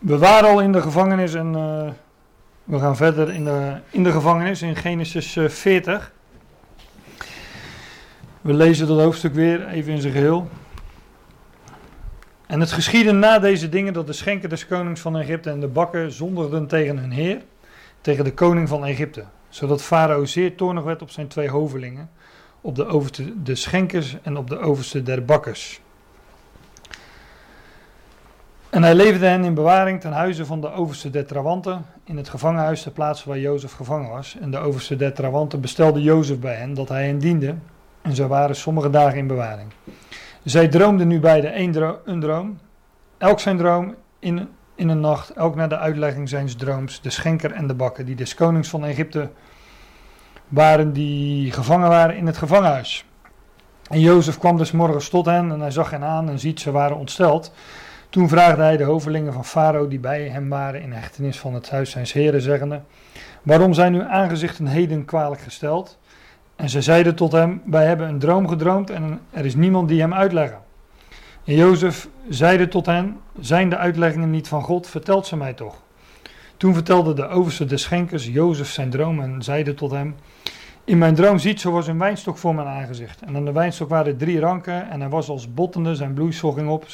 We waren al in de gevangenis en uh, we gaan verder in de, in de gevangenis in Genesis 40. We lezen dat hoofdstuk weer even in zijn geheel. En het geschiedde na deze dingen dat de schenken des konings van Egypte en de bakken zondigden tegen hun heer, tegen de koning van Egypte, zodat Farao zeer toornig werd op zijn twee hovelingen, op de overste de schenkers en op de overste der bakkers. En hij leverde hen in bewaring ten huize van de overste der Trawanten, in het gevangenhuis ter plaatse waar Jozef gevangen was. En de overste der Trawanten bestelde Jozef bij hen dat hij hen diende, en zo waren sommige dagen in bewaring. Zij droomden nu beide een droom, elk zijn droom in, in een nacht, elk naar de uitlegging zijns drooms, de schenker en de bakker, die des konings van Egypte waren, die gevangen waren in het gevangenhuis. En Jozef kwam dus morgens tot hen en hij zag hen aan en ziet ze waren ontsteld. Toen vraagde hij de hovelingen van Farao die bij hem waren in hechtenis van het huis zijns heren, zeggende, waarom zijn uw aangezichten heden kwalijk gesteld? En ze zeiden tot hem, wij hebben een droom gedroomd en er is niemand die hem uitleggen. En Jozef zeide tot hen, zijn de uitleggingen niet van God, vertelt ze mij toch. Toen vertelde de overste des schenkers Jozef zijn droom en zeide tot hem, in mijn droom ziet zo was een wijnstok voor mijn aangezicht. En aan de wijnstok waren drie ranken en hij was als bottende, zijn bloeisel ging op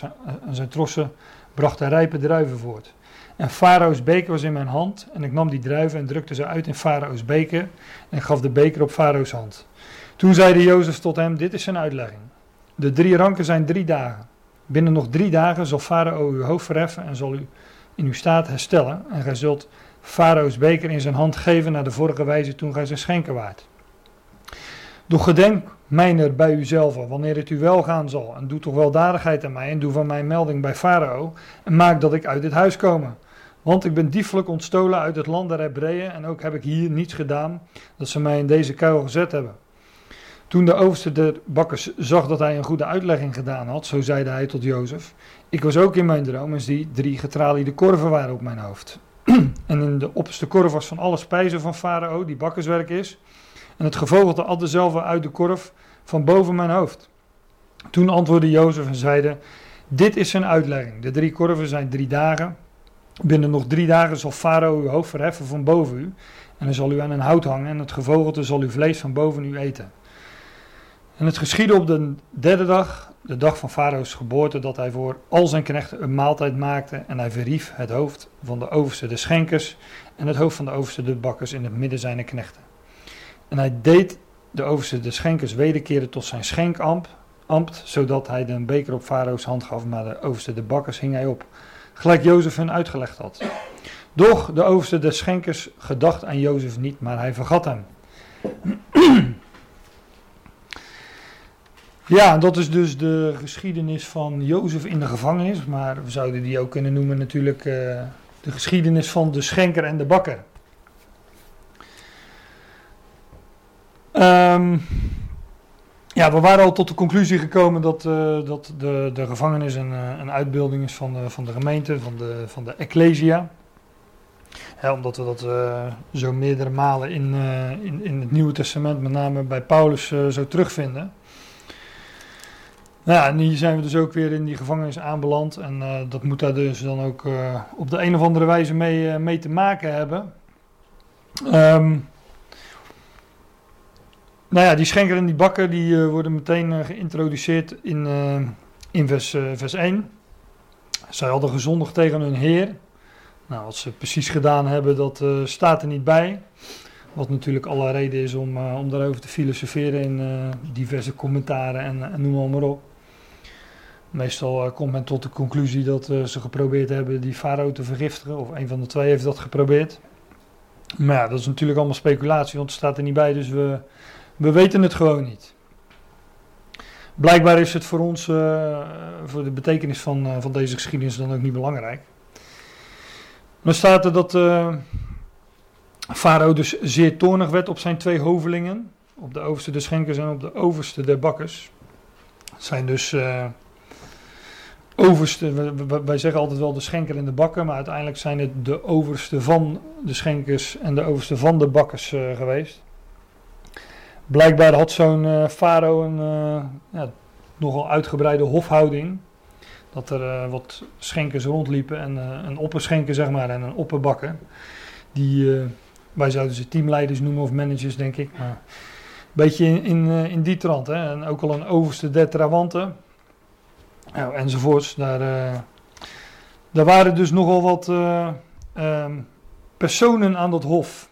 en zijn trossen brachten rijpe druiven voort. En Farao's beker was in mijn hand en ik nam die druiven en drukte ze uit in Farao's beker en gaf de beker op Farao's hand. Toen zeide Jozef tot hem, dit is zijn uitlegging. De drie ranken zijn drie dagen. Binnen nog drie dagen zal Farao uw hoofd verheffen en zal u in uw staat herstellen. En gij zult Farao's beker in zijn hand geven naar de vorige wijze toen gij zijn schenken waart. Doch gedenk mijner bij uzelf, wanneer het u wel gaan zal, en doe toch weldadigheid aan mij, en doe van mij melding bij Farao, en maak dat ik uit dit huis komen. Want ik ben diefelijk ontstolen uit het land der Hebreeën, en ook heb ik hier niets gedaan, dat ze mij in deze kuil gezet hebben. Toen de overste der bakkers zag dat hij een goede uitlegging gedaan had, zo zeide hij tot Jozef, ik was ook in mijn droom en zie drie getraliede korven waren op mijn hoofd. en in de opperste korf was van alle spijzen van Farao, die bakkerswerk is, en het gevogelte at dezelfde uit de korf van boven mijn hoofd. Toen antwoordde Jozef en zeide, dit is zijn uitlegging. De drie korven zijn drie dagen. Binnen nog drie dagen zal Farao uw hoofd verheffen van boven u. En dan zal u aan een hout hangen en het gevogelte zal uw vlees van boven u eten. En het geschiedde op de derde dag, de dag van Farao's geboorte, dat hij voor al zijn knechten een maaltijd maakte. En hij verhief het hoofd van de overste de schenkers en het hoofd van de overste de bakkers in het midden zijner knechten. En hij deed de overste de schenkers wederkeren tot zijn schenkambt, ambt, zodat hij de beker op Farao's hand gaf, maar de overste de bakkers hing hij op, gelijk Jozef hun uitgelegd had. Doch de overste de schenkers gedacht aan Jozef niet, maar hij vergat hem. Ja, dat is dus de geschiedenis van Jozef in de gevangenis, maar we zouden die ook kunnen noemen natuurlijk uh, de geschiedenis van de schenker en de bakker. Um, ja, we waren al tot de conclusie gekomen dat, uh, dat de, de gevangenis een, eh, een uitbeelding is van de, van de gemeente, van de, van de ecclesia. omdat we dat uh, zo meerdere malen in, in, in het Nieuwe Testament, met name bij Paulus, zo terugvinden. Nou ja, en hier zijn we dus ook weer in die gevangenis aanbeland. En dat moet daar dus dan ook op de een of andere wijze mee, mee te maken hebben. Um, nou ja, die schenker en die bakker die uh, worden meteen uh, geïntroduceerd in, uh, in vers, vers 1. Zij hadden gezondigd tegen hun heer. Nou, wat ze precies gedaan hebben, dat staat er niet bij. Wat natuurlijk alle reden is om, om daarover te filosoferen in diverse commentaren en, en noem maar, maar op. Meestal komt men tot de conclusie dat ze geprobeerd hebben die farao te vergiftigen. Of een van de twee heeft dat geprobeerd. Maar ja, dat is natuurlijk allemaal speculatie, want het staat er niet bij. Dus we, we weten het gewoon niet. Blijkbaar is het voor ons, uh, voor de betekenis van, uh, van deze geschiedenis dan ook niet belangrijk. Dan staat er dat uh, Farao dus zeer toornig werd op zijn twee hovelingen. Op de overste der schenkers en op de overste der bakkers. Het zijn dus overste, wij zeggen altijd wel de schenker en de bakker, maar uiteindelijk zijn het de overste van de schenkers en de overste van de bakkers geweest. Blijkbaar had zo'n uh, farao een uh, ja, nogal uitgebreide hofhouding. Dat er eh, wat schenkers rondliepen en een opperschenker zeg maar en een opperbakker. Die, wij zouden ze teamleiders noemen of managers denk ik. Maar een beetje in, in, die trant. Hè. En ook al een overste der trawanten. Nou, enzovoorts. Daar, daar waren dus nogal wat um, personen aan dat hof.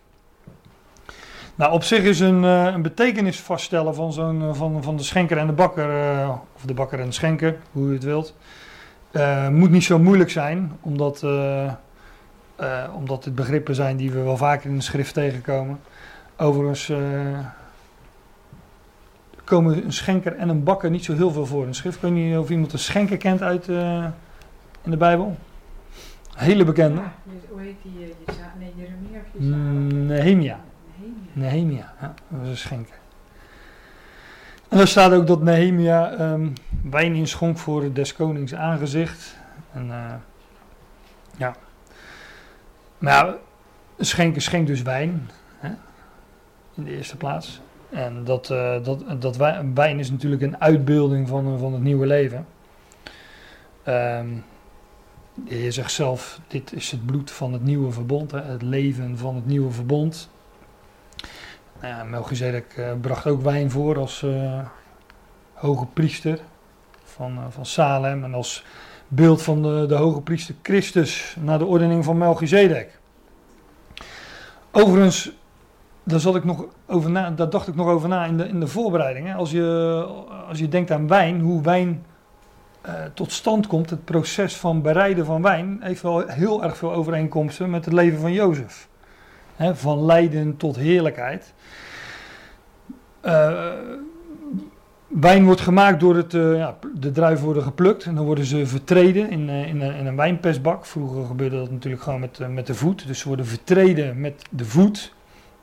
Nou, op zich is een, uh, een betekenis vaststellen van, zo'n, uh, van, van de schenker en de bakker, uh, of de bakker en de schenker, hoe je het wilt, moet niet zo moeilijk zijn, omdat, omdat het begrippen zijn die we wel vaker in de schrift tegenkomen. Overigens komen een schenker en een bakker niet zo heel veel voor in de schrift. Ik weet niet of iemand een schenker kent uit in de Bijbel. Hele bekende. Ja, hoe heet die? nee, Jeremia of mm, Nehemia. Nehemia, ja, dat was een schenker. En er staat ook dat Nehemia um, wijn inschonk voor des konings aangezicht. En uh, ja. Maar schenker schenkt dus wijn. Hè, in de eerste plaats. En dat, uh, dat, dat wijn is natuurlijk een uitbeelding van, van het nieuwe leven. Um, de zegt zelf, dit is het bloed van het nieuwe verbond, hè, het leven van het nieuwe verbond. Nou Melchizedek uh, bracht ook wijn voor als uh, hoge priester van, uh, van Salem en als beeld van de, de hoge priester Christus naar de ordening van Melchizedek. Overigens, daar, zat ik nog over na, daar dacht ik nog over na in de, in de voorbereiding. Hè. Als, je, als je denkt aan wijn, hoe wijn tot stand komt, het proces van bereiden van wijn, heeft wel heel erg veel overeenkomsten met het leven van Jozef. Van lijden tot heerlijkheid. Uh, wijn wordt gemaakt door het, uh, ja, de druiven worden geplukt en dan worden ze vertreden in, in, in, een wijnpestbak. Vroeger gebeurde dat natuurlijk gewoon met, met de voet. Dus ze worden vertreden met de voet.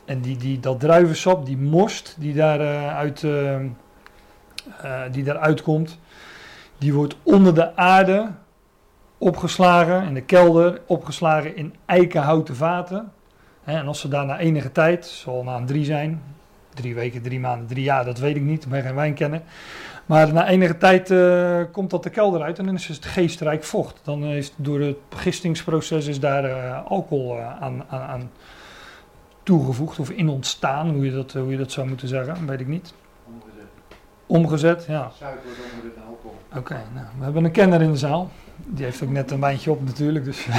En die, die, dat druivensap, die most die daaruit die daaruit komt, die wordt onder de aarde opgeslagen, in de kelder, opgeslagen in eikenhouten vaten. En als ze daar na enige tijd, zal na een drie zijn, drie weken, drie maanden, drie jaar, dat weet ik niet. Ik ben geen wijnkenner. Maar na enige tijd uh, komt dat de kelder uit en dan is het geestrijk vocht. Dan is door het gistingsproces is daar uh, alcohol uh, aan, aan, aan, toegevoegd of in ontstaan, hoe je dat, hoe je dat zou moeten zeggen, weet ik niet. Omgezet. Omgezet, ja. Suiker wordt omgezet in alcohol. Oké, okay, nou, we hebben een kenner in de zaal. Die heeft ook net een wijntje op natuurlijk, dus...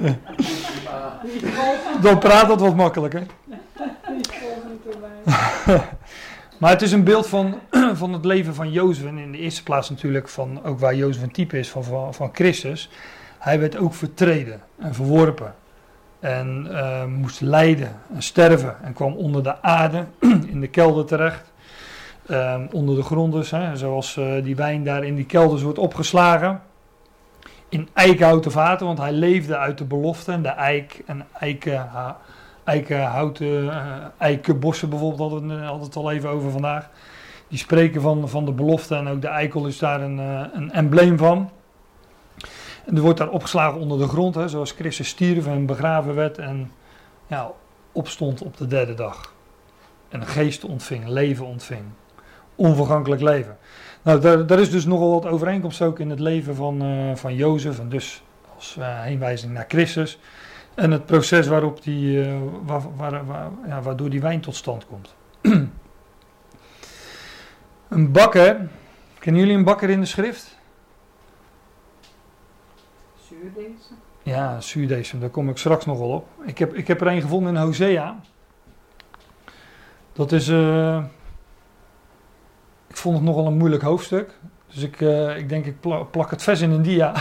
Dan praat dat wat makkelijker. maar het is een beeld van, van het leven van Jozef. En in de eerste plaats natuurlijk van ook waar Jozef een type is van, van, van Christus. Hij werd ook vertreden en verworpen. En uh, moest lijden en sterven. En kwam onder de aarde, in de kelder terecht. Um, onder de grond dus, hè, zoals uh, die wijn daar in die kelders wordt opgeslagen. In eikenhouten vaten, want hij leefde uit de belofte. En de eik en eiken, eikenhouten, uh, eikenbossen bijvoorbeeld, hadden we het al even over vandaag. Die spreken van, van de belofte en ook de eikel is daar een, uh, een embleem van. En er wordt daar opgeslagen onder de grond, hè, zoals Christus stierf en begraven werd en ja, opstond op de derde dag. En een geest ontving, leven ontving onvergankelijk leven. Nou, daar, daar, is dus nogal wat overeenkomst ook in het leven van, uh, van Jozef. En dus als uh, heenwijzing naar Christus. En het proces waarop die, uh, waar, waar, waar, ja, waardoor die wijn tot stand komt. een bakker. Kennen jullie een bakker in de schrift? Zuurdesem. Ja, zuurdesem. Daar kom ik straks nog wel op. Ik heb, ik heb er een gevonden in Hosea. Dat is ik vond het nogal een moeilijk hoofdstuk. Dus ik, uh, ik denk, ik plak het vers in een dia.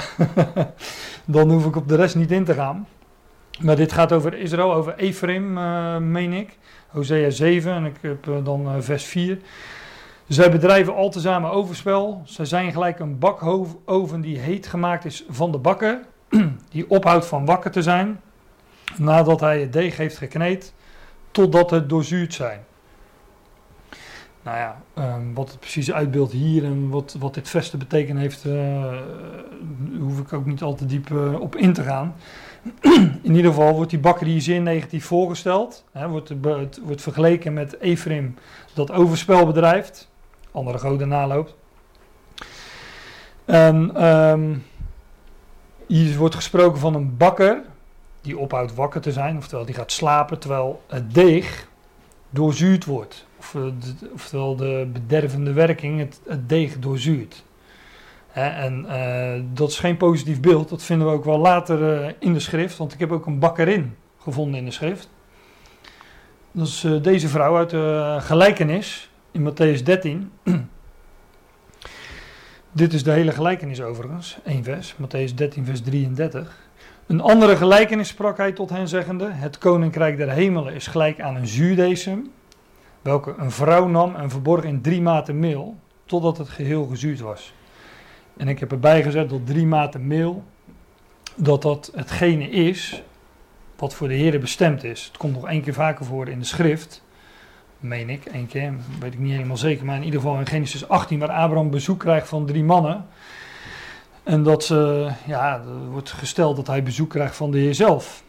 dan hoef ik op de rest niet in te gaan. Maar dit gaat over Israël, over Ephraim, uh, meen ik. Hosea 7 en ik heb uh, dan vers 4. Zij bedrijven al tezamen overspel. Zij zijn gelijk een bakoven die heet gemaakt is van de bakker. die ophoudt van wakker te zijn. Nadat hij het deeg heeft gekneed. Totdat het doorzuurd zijn. Nou ja, um, wat het precies uitbeeldt hier en wat, wat dit vest te betekenen heeft, uh, hoef ik ook niet al te diep uh, op in te gaan. in ieder geval wordt die bakker hier zeer negatief voorgesteld. Hè, wordt, het wordt vergeleken met Ephraim dat overspel bedrijft, andere goden naloopt. En ehm, hier wordt gesproken van een bakker die ophoudt wakker te zijn, oftewel die gaat slapen terwijl het deeg doorzuurd wordt. Of, eh, oftewel de bedervende werking het, het deeg doorzuurt. En eh, dat is geen positief beeld, dat vinden we ook wel later eh, in de schrift, want ik heb ook een bakkerin gevonden in de schrift. Dat is deze vrouw uit de gelijkenis in Matthäus 13. Dit is de hele gelijkenis overigens, één vers, Matthäus 13, vers 33. Een andere gelijkenis sprak hij tot hen zeggende: Het koninkrijk der hemelen is gelijk aan een zuurdesem, welke een vrouw nam en verborg in drie maten meel, totdat het geheel gezuurd was. En ik heb erbij gezet dat drie maten meel, dat dat hetgene is wat voor de Heer bestemd is. Het komt nog één keer vaker voor in de schrift, meen ik, één keer, weet ik niet helemaal zeker, maar in ieder geval in Genesis 18, waar Abraham bezoek krijgt van drie mannen. En dat ze, ja, wordt gesteld dat hij bezoek krijgt van de Heer zelf.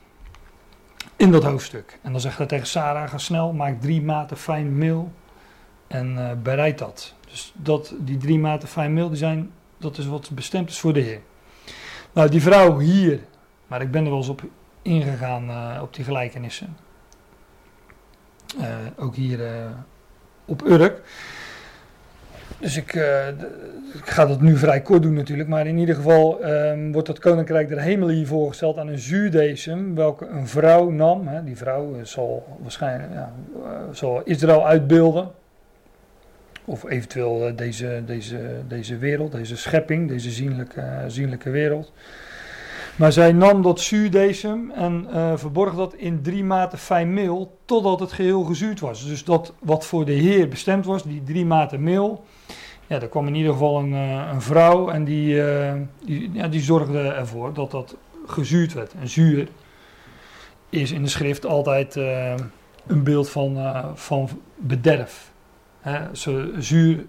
In dat hoofdstuk. En dan zegt hij tegen Sarah: ga snel, maak drie maten fijn meel en eh, bereid dat. Dus dat, die drie maten fijn meel, die zijn, dat is wat bestemd is voor de Heer. Nou, die vrouw hier, maar ik ben er wel eens op ingegaan eh, op die gelijkenissen. Eh, ook hier op Urk. Dus ik, eh, ik ga dat nu vrij kort doen natuurlijk, maar in ieder geval ehm, wordt dat koninkrijk der hemelen hier voorgesteld aan een zuurdesem, welke een vrouw nam. Hè, die vrouw eh, zal waarschijnlijk ja, eh, zal Israël uitbeelden. Of eventueel deze, deze, deze wereld, deze schepping, deze zienlijke, zienlijke wereld. Maar zij nam dat zuurdesem en eh, verborg dat in drie maten fijn meel, totdat het geheel gezuurd was. Dus dat wat voor de Heer bestemd was, die drie maten meel, ja, er kwam in ieder geval een, eh, een vrouw en die, eh, die, ja, die zorgde ervoor dat dat gezuurd werd. En zuur is in de schrift altijd eh, een beeld van, van bederf. Hè, zo, zuur,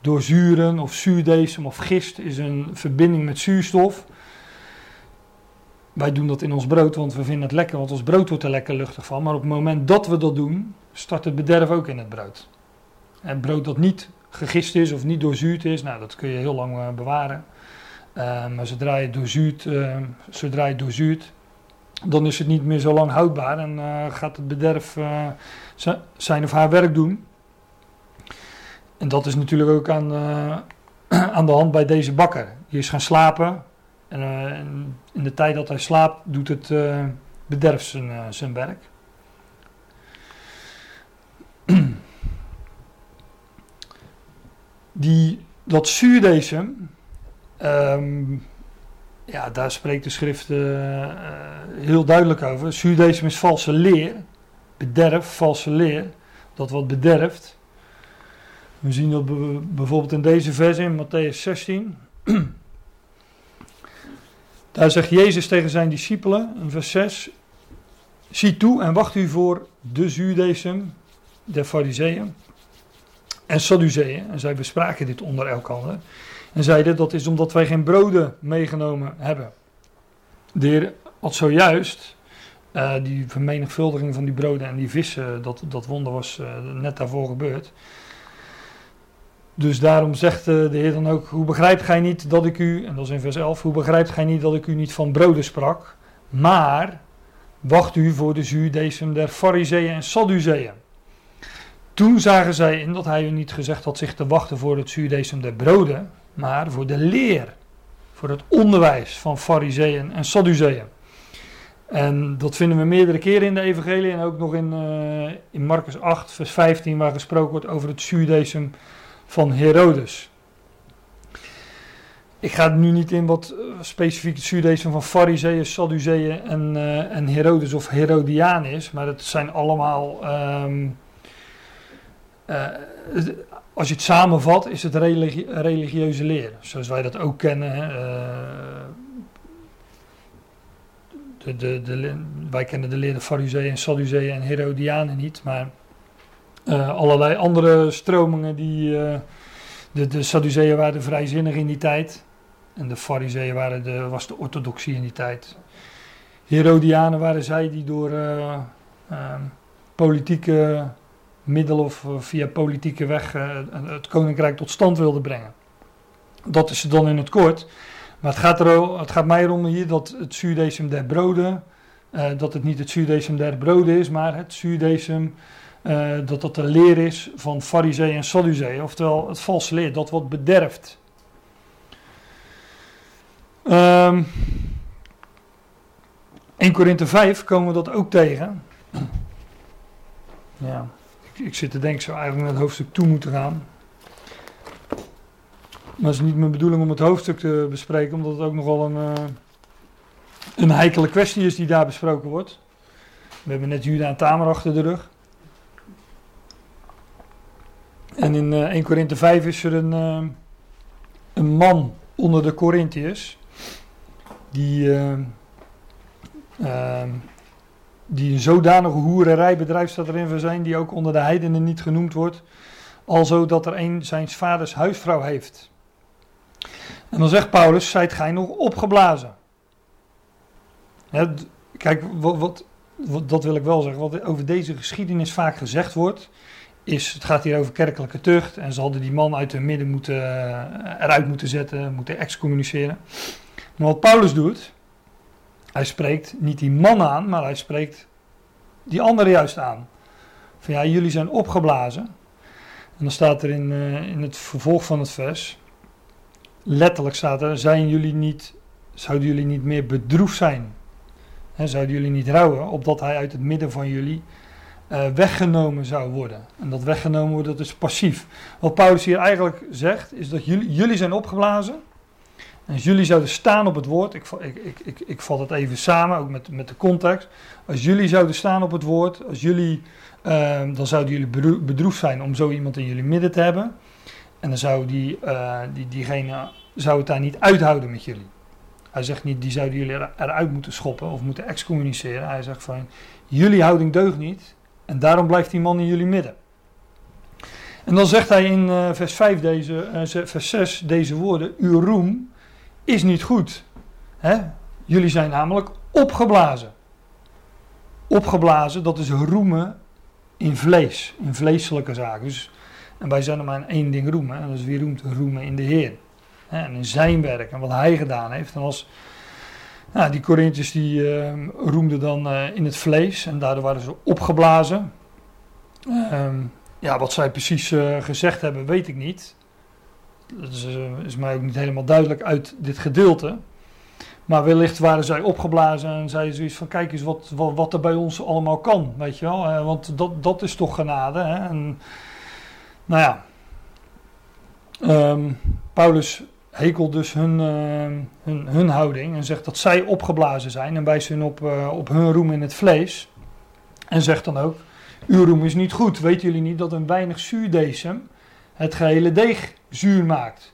doorzuren of zuurdesem of gist is een verbinding met zuurstof. Wij doen dat in ons brood, want we vinden het lekker, want ons brood wordt er lekker luchtig van. Maar op het moment dat we dat doen, start het bederf ook in het brood. En brood dat niet gegist is of niet doorzuurd is, nou dat kun je heel lang eh, bewaren. Eh, maar zodra je, doorzuurt, eh, zodra je doorzuurt, dan is het niet meer zo lang houdbaar en gaat het bederf zi- zijn of haar werk doen. En dat is natuurlijk ook aan, aan de hand bij deze bakker. Die is gaan slapen en in- de tijd dat hij slaapt doet het bederf zijn, zijn werk. Die, dat zuurdesem, ehm, ja, daar spreekt de schrift eh, eh, heel duidelijk over. Zuurdesem is valse leer, bederf, valse leer, dat wat bederft. We zien dat be- bijvoorbeeld in deze vers in Matthäus 16. Daar zegt Jezus tegen zijn discipelen in vers 6: Zie toe en wacht u voor de zuurdesem der Fariseeën en Sadduceeën. En zij bespraken dit onder elkander. En zeiden: Dat is omdat wij geen broden meegenomen hebben. De Heer had zojuist eh, die vermenigvuldiging van die broden en die vissen, dat, dat wonder was eh, net daarvoor gebeurd. Dus daarom zegt eh, de Heer dan ook: Hoe begrijpt gij niet dat ik u, en dat is in vers 11, hoe begrijpt gij niet dat ik u niet van broden sprak, maar wacht u voor de zuurdesem der Fariseeën en Sadduceeën. Toen zagen zij in dat hij u niet gezegd had zich te wachten voor het zuurdesem der broden, maar voor de leer, voor het onderwijs van Fariseeën en Sadduceeën. En dat vinden we meerdere keren in de evangelie en ook nog in, eh, in Marcus 8, vers 15, waar gesproken wordt over het zuurdesem van Herodes. Ik ga nu niet in wat eh, specifiek het zuurdesem van Fariseeën, Sadduceeën en, eh, en Herodes of Herodiaan is, maar het zijn allemaal, ehm, eh, het- als je het samenvat, is het religi- religieuze leer, zoals wij dat ook kennen. Eh, de, de, wij kennen de leer de Fariseeën, Sadduceeën en Herodianen niet, maar eh, allerlei andere stromingen die. eh, de, de Sadduceeën waren vrijzinnig in die tijd. En de Fariseeën waren de, was de orthodoxie in die tijd. Herodianen waren zij die door eh, eh, politieke middelen of eh, via politieke weg eh, het koninkrijk tot stand wilden brengen. Dat is dan in het kort. Maar het gaat, er, het gaat mij erom hier dat het zuurdecem der broden, uh, dat het niet het zuurdecem der broden is, maar het uh, dat dat de leer is van fariseeën en sadduceeën. Oftewel het valse leer, dat wat bederft. Um, 1 Korinthe 5 komen we dat ook tegen. Ja, ik, zit te denken, zou eigenlijk naar het hoofdstuk toe moeten gaan. Maar het is niet mijn bedoeling om het hoofdstuk te bespreken, omdat het ook nogal een, uh, een heikele kwestie is die daar besproken wordt. We hebben net Juda en Tamer achter de rug. En in uh, 1 Korinthe 5 is er een, uh, een man onder de Corinthiërs die, die een zodanige hoererijbedrijf staat erin van zijn, die ook onder de heidenen niet genoemd wordt, alzo dat er een zijn vaders huisvrouw heeft. En dan zegt Paulus, zijt gij nog opgeblazen? Kijk, wat, wat, dat wil ik wel zeggen. Wat over deze geschiedenis vaak gezegd wordt, is, het gaat hier over kerkelijke tucht. En ze hadden die man uit hun midden moeten, uh, eruit moeten zetten, moeten excommuniceren. Maar wat Paulus doet, hij spreekt niet die man aan, maar hij spreekt die andere juist aan. Van ja, jullie zijn opgeblazen. En dan staat er in, uh, in het vervolg van het vers, letterlijk staat er, zijn jullie niet, zouden jullie niet meer bedroefd zijn? He, zouden jullie niet rouwen, opdat hij uit het midden van jullie uh, weggenomen zou worden? En dat weggenomen worden, dat is passief. Wat Paulus hier eigenlijk zegt, is dat jullie, jullie zijn opgeblazen. En als jullie zouden staan op het woord, ik, ik, ik, ik, ik vat het even samen, ook met, met de context. Als jullie zouden staan op het woord, als jullie, uh, dan zouden jullie bedroefd zijn om zo iemand in jullie midden te hebben. En dan zou die, uh, die, diegene zou het daar niet uithouden met jullie. Hij zegt niet, die zouden jullie er, eruit moeten schoppen of moeten excommuniceren. Hij zegt van, jullie houding deugt niet en daarom blijft die man in jullie midden. En dan zegt hij in uh, vers, 5 deze, uh, vers 6 deze woorden, uw roem is niet goed. Hè? Jullie zijn namelijk opgeblazen. Opgeblazen, dat is roemen in vlees, in vleeselijke zaken. Dus en wij zijn er maar in één ding roemen. En dat is wie roemt roemen in de Heer. En in zijn werk en wat hij gedaan heeft. En als nou, die Corinthiërs die uh, roemden dan uh, in het vlees. En daardoor waren ze opgeblazen. Um, ja, wat zij precies uh, gezegd hebben, weet ik niet. Dat is, is, mij ook niet helemaal duidelijk uit dit gedeelte. Maar wellicht waren zij opgeblazen en zeiden zoiets van: kijk eens wat, wat, er bij ons allemaal kan. Weet je wel, want dat, dat is toch genade. Hè? En, nou ja, um, Paulus hekelt dus hun, uh, hun, hun, houding en zegt dat zij opgeblazen zijn en wijst hun op, uh, op hun roem in het vlees. En zegt dan ook, uw roem is niet goed. Weten jullie niet dat een weinig zuurdesem het gehele deeg zuur maakt?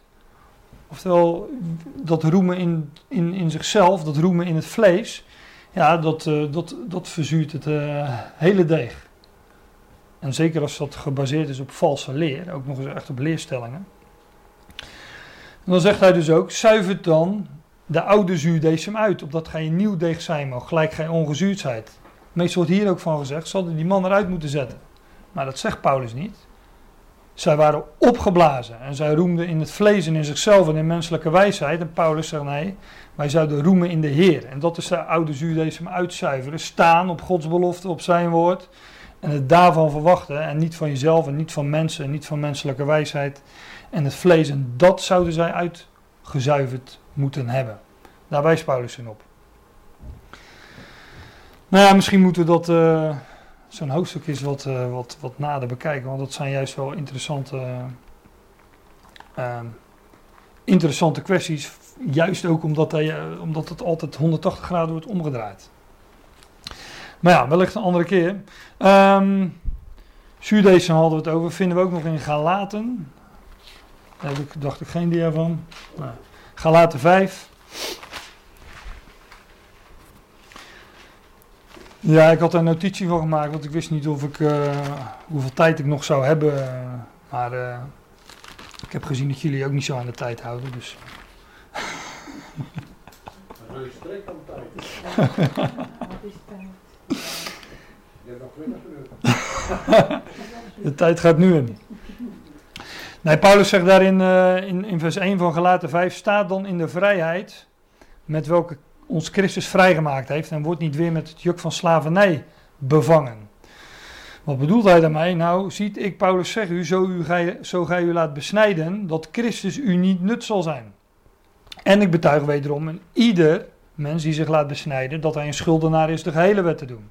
Oftewel, dat roemen in, in, in zichzelf, dat roemen in het vlees, ja, dat, uh, dat, dat verzuurt het hele deeg. En zeker als dat gebaseerd is op valse leer, ook nog eens echt op leerstellingen. En dan zegt hij dus ook, zuivert dan de oude zuurdesem uit, opdat gij een nieuw deeg zijn mag, gelijk gij ongezuurd zijt. Meestal wordt hier ook van gezegd, zal die man eruit moeten zetten. Maar dat zegt Paulus niet. Zij waren opgeblazen en zij roemden in het vlees en in zichzelf en in menselijke wijsheid. En Paulus zegt nee, wij zouden roemen in de Heer. En dat is de oude zuurdesem uitzuiveren, staan op Gods belofte, op zijn woord. En het daarvan verwachten en niet van jezelf en niet van mensen en niet van menselijke wijsheid en het vlees. En dat zouden zij uitgezuiverd moeten hebben. Daar wijst Paulus in op. Nou ja, misschien moeten we dat, uh, zo'n hoofdstuk is wat, uh, wat, wat nader bekijken, want dat zijn juist wel interessante, uh, interessante kwesties. Juist ook omdat, hij, omdat het altijd 180 graden wordt omgedraaid. Maar ja, wellicht een andere keer. Um, Zuurdesem hadden we het over. Vinden we ook nog in Galaten. Daar heb ik, dacht ik geen dia van. Nou, Galaten 5. Ja, ik had er een notitie van gemaakt, want ik wist niet of ik, uh, hoeveel tijd ik nog zou hebben. Maar uh, ik heb gezien dat jullie ook niet zo aan de tijd houden. Dus. Aan de tijd. Wat is tijd? Je hebt nog 20 minuten. De tijd gaat nu in. Nee, Paulus zegt daarin uh, in, in vers 1 van Galaten 5, staat dan in de vrijheid met welke ons Christus vrijgemaakt heeft en wordt niet weer met het juk van slavernij bevangen. Wat bedoelt hij daarmee? Nou, ziet ik Paulus zeggen, u, zo, u gij, zo gij u laat besnijden, dat Christus u niet nut zal zijn. En ik betuig wederom in ieder mens die zich laat besnijden, dat hij een schuldenaar is de gehele wet te doen.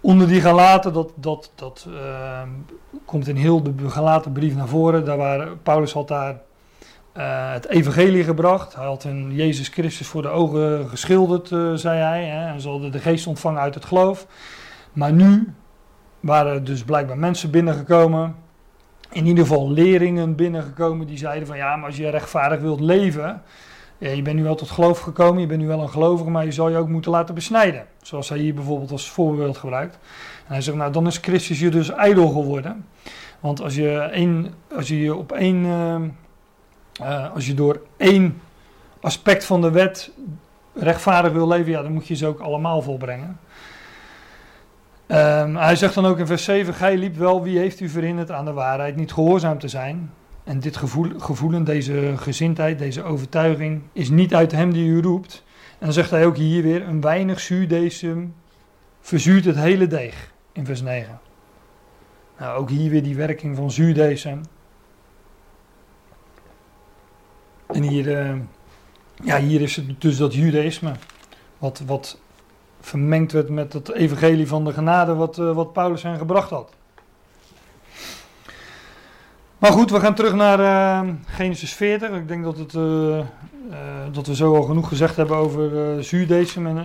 Onder die gelaten, dat, dat, dat uh, komt in heel de gelaten brief naar voren. Daar waar, Paulus had daar uh, het evangelie gebracht. Hij had een Jezus Christus voor de ogen geschilderd, uh, zei hij. Hè, en ze hadden de geest ontvangen uit het geloof. Maar nu waren dus blijkbaar mensen binnengekomen. In ieder geval leringen binnengekomen die zeiden van ja, maar als je rechtvaardig wilt leven, je bent nu wel tot geloof gekomen, je bent nu wel een gelovige, maar je zal je ook moeten laten besnijden. Zoals hij hier bijvoorbeeld als voorbeeld gebruikt. En hij zegt, nou dan is Christus je dus ijdel geworden. Want als je, één, als je op één, uh, als je door één aspect van de wet rechtvaardig wil leven, ja, dan moet je ze ook allemaal volbrengen. Um, hij zegt dan ook in vers 7: Gij liep wel, wie heeft u verhinderd aan de waarheid niet gehoorzaam te zijn? En dit gevoel, gevoelen, deze gezindheid, deze overtuiging is niet uit hem die u roept. En dan zegt hij ook hier weer: Een weinig zuurdesem verzuurt het hele deeg. In vers 9. Nou, ook hier weer die werking van zuurdesem. En hier, uh, ja, hier is het dus dat judaïsme. Wat, wat vermengd werd met het evangelie van de genade wat, uh, wat Paulus hen gebracht had. Maar goed, we gaan terug naar uh, Genesis 40. Ik denk dat, het, uh, dat we zo al genoeg gezegd hebben over zuurdesem en,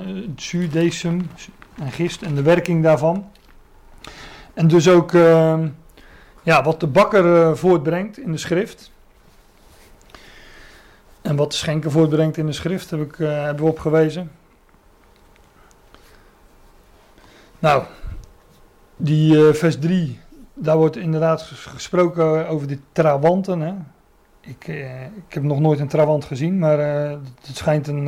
en gist en de werking daarvan. En dus ook ja, wat de bakker voortbrengt in de schrift. En wat de voortbrengt in de schrift heb ik, hebben we opgewezen. Nou, die uh, vers 3, daar wordt inderdaad gesproken over die trawanten. Hè? Ik, uh, ik heb nog nooit een trawant gezien, maar het schijnt een,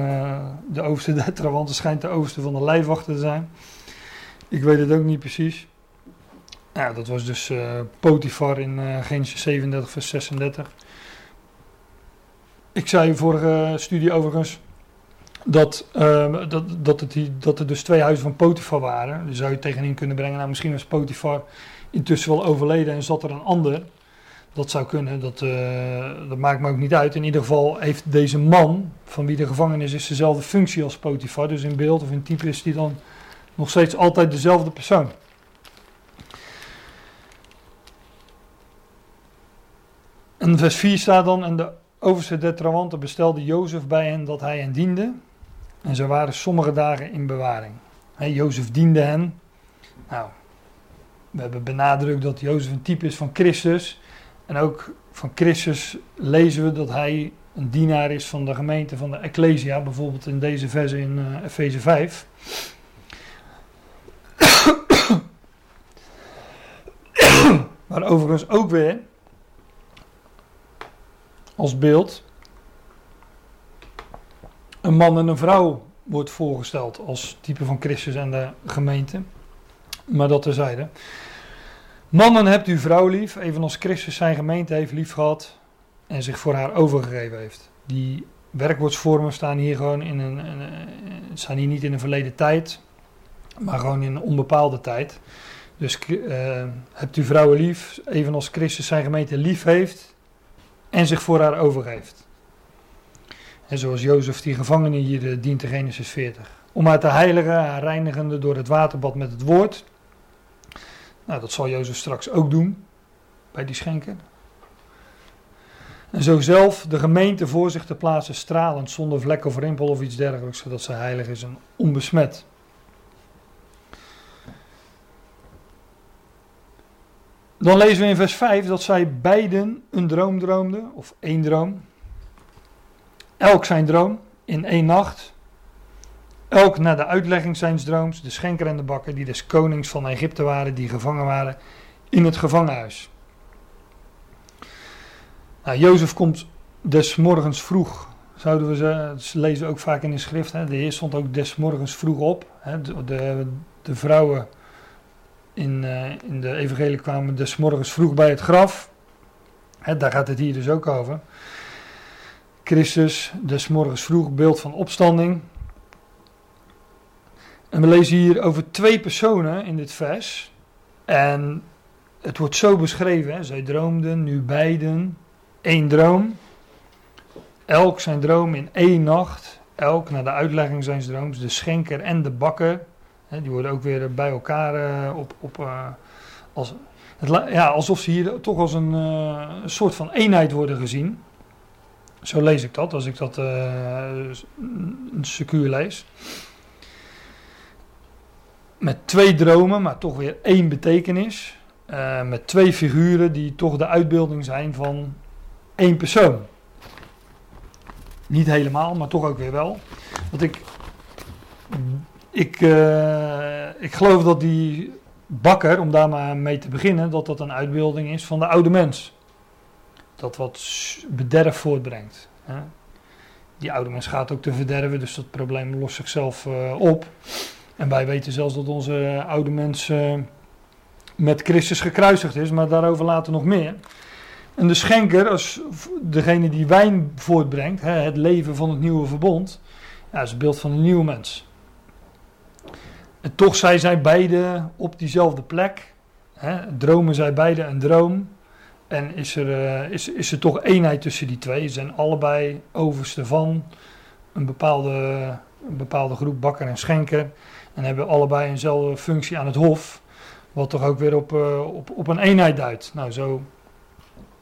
de overste der trawanten schijnt de overste van de lijfwachten te zijn. Ik weet het ook niet precies. Ja, dat was dus Potifar in Genesis 37 vers 36. Ik zei vorige studie overigens dat, uh, dat, dat, het, dat er dus twee huizen van Potifar waren. Dus zou je tegenin kunnen brengen, nou misschien was Potifar intussen wel overleden en zat er een ander. Dat zou kunnen, dat, uh, dat maakt me ook niet uit. In ieder geval heeft deze man, van wie de gevangenis is, dezelfde functie als Potifar. Dus in beeld of in type is die dan nog steeds altijd dezelfde persoon. En vers 4 staat dan, en de overste der trawanten bestelde Jozef bij hen dat hij hen diende. En ze waren sommige dagen in bewaring. He, Jozef diende hen. Nou, we hebben benadrukt dat Jozef een type is van Christus. En ook van Christus lezen we dat hij een dienaar is van de gemeente van de Ecclesia. Bijvoorbeeld in deze verse in uh, Efeze 5. maar overigens ook weer als beeld een man en een vrouw wordt voorgesteld als type van Christus en de gemeente. Maar dat terzijde. Mannen hebt u vrouw lief, evenals Christus zijn gemeente heeft lief gehad en zich voor haar overgegeven heeft. Die werkwoordsvormen staan hier gewoon in een, staan hier niet in een verleden tijd, maar gewoon in een onbepaalde tijd. Dus uh, hebt u vrouwen lief, evenals Christus zijn gemeente lief heeft en zich voor haar overgeeft. En zoals Jozef die gevangene hier uh, dient in Genesis 40. Om haar te heiligen, haar reinigende door het waterbad met het woord. Nou, dat zal Jozef straks ook doen bij die schenken. En zo zelf de gemeente voor zich te plaatsen, stralend, zonder vlek of rimpel of iets dergelijks, zodat ze heilig is en onbesmet. Dan lezen we in vers 5 dat zij beiden een droom droomden, of één droom. Elk zijn droom in één nacht. Elk naar de uitlegging zijn drooms, de schenker en de bakker die des konings van Egypte waren, die gevangen waren in het gevangenhuis. Nou, Jozef komt des morgens vroeg, zouden we ze, lezen ook vaak in de schrift. Hè. De Heer stond ook des morgens vroeg op. Hè. De, de, vrouwen in, uh, in de evangelie kwamen des morgens vroeg bij het graf. Hè, daar gaat het hier dus ook over. Christus, des morgens vroeg, beeld van opstanding. En we lezen hier over twee personen in dit vers. En het wordt zo beschreven: hè? zij droomden, nu beiden, één droom. Elk zijn droom in één nacht. Elk naar de uitlegging zijn drooms. De schenker en de bakker. Die worden ook weer bij elkaar uh, op. op uh, als, het, ja, alsof ze hier toch als een, uh, een, soort van eenheid worden gezien. Zo lees ik dat, als ik dat secuur lees. Met twee dromen, maar toch weer één betekenis. met twee figuren die toch de uitbeelding zijn van één persoon. Niet helemaal, maar toch ook weer wel. Want ik, ik, uh, ik geloof dat die bakker, om daar maar mee te beginnen, dat dat een uitbeelding is van de oude mens. Dat wat bederf voortbrengt. Hè? Die oude mens gaat ook te verderven, dus dat probleem lost zichzelf uh, op. En wij weten zelfs dat onze oude mens met Christus gekruisigd is, maar daarover later nog meer. En de schenker, als degene die wijn voortbrengt, het leven van het nieuwe verbond, ja, is het beeld van een nieuwe mens. En toch zijn zij beide op diezelfde plek. Hè, dromen zij beide een droom. En is er, uh, is, is er toch eenheid tussen die twee. Ze zijn allebei overste van een bepaalde, bepaalde groep bakker en schenker. En hebben allebei eenzelfde functie aan het hof. Wat toch ook weer op, uh, op, op een eenheid duidt. Nou, zo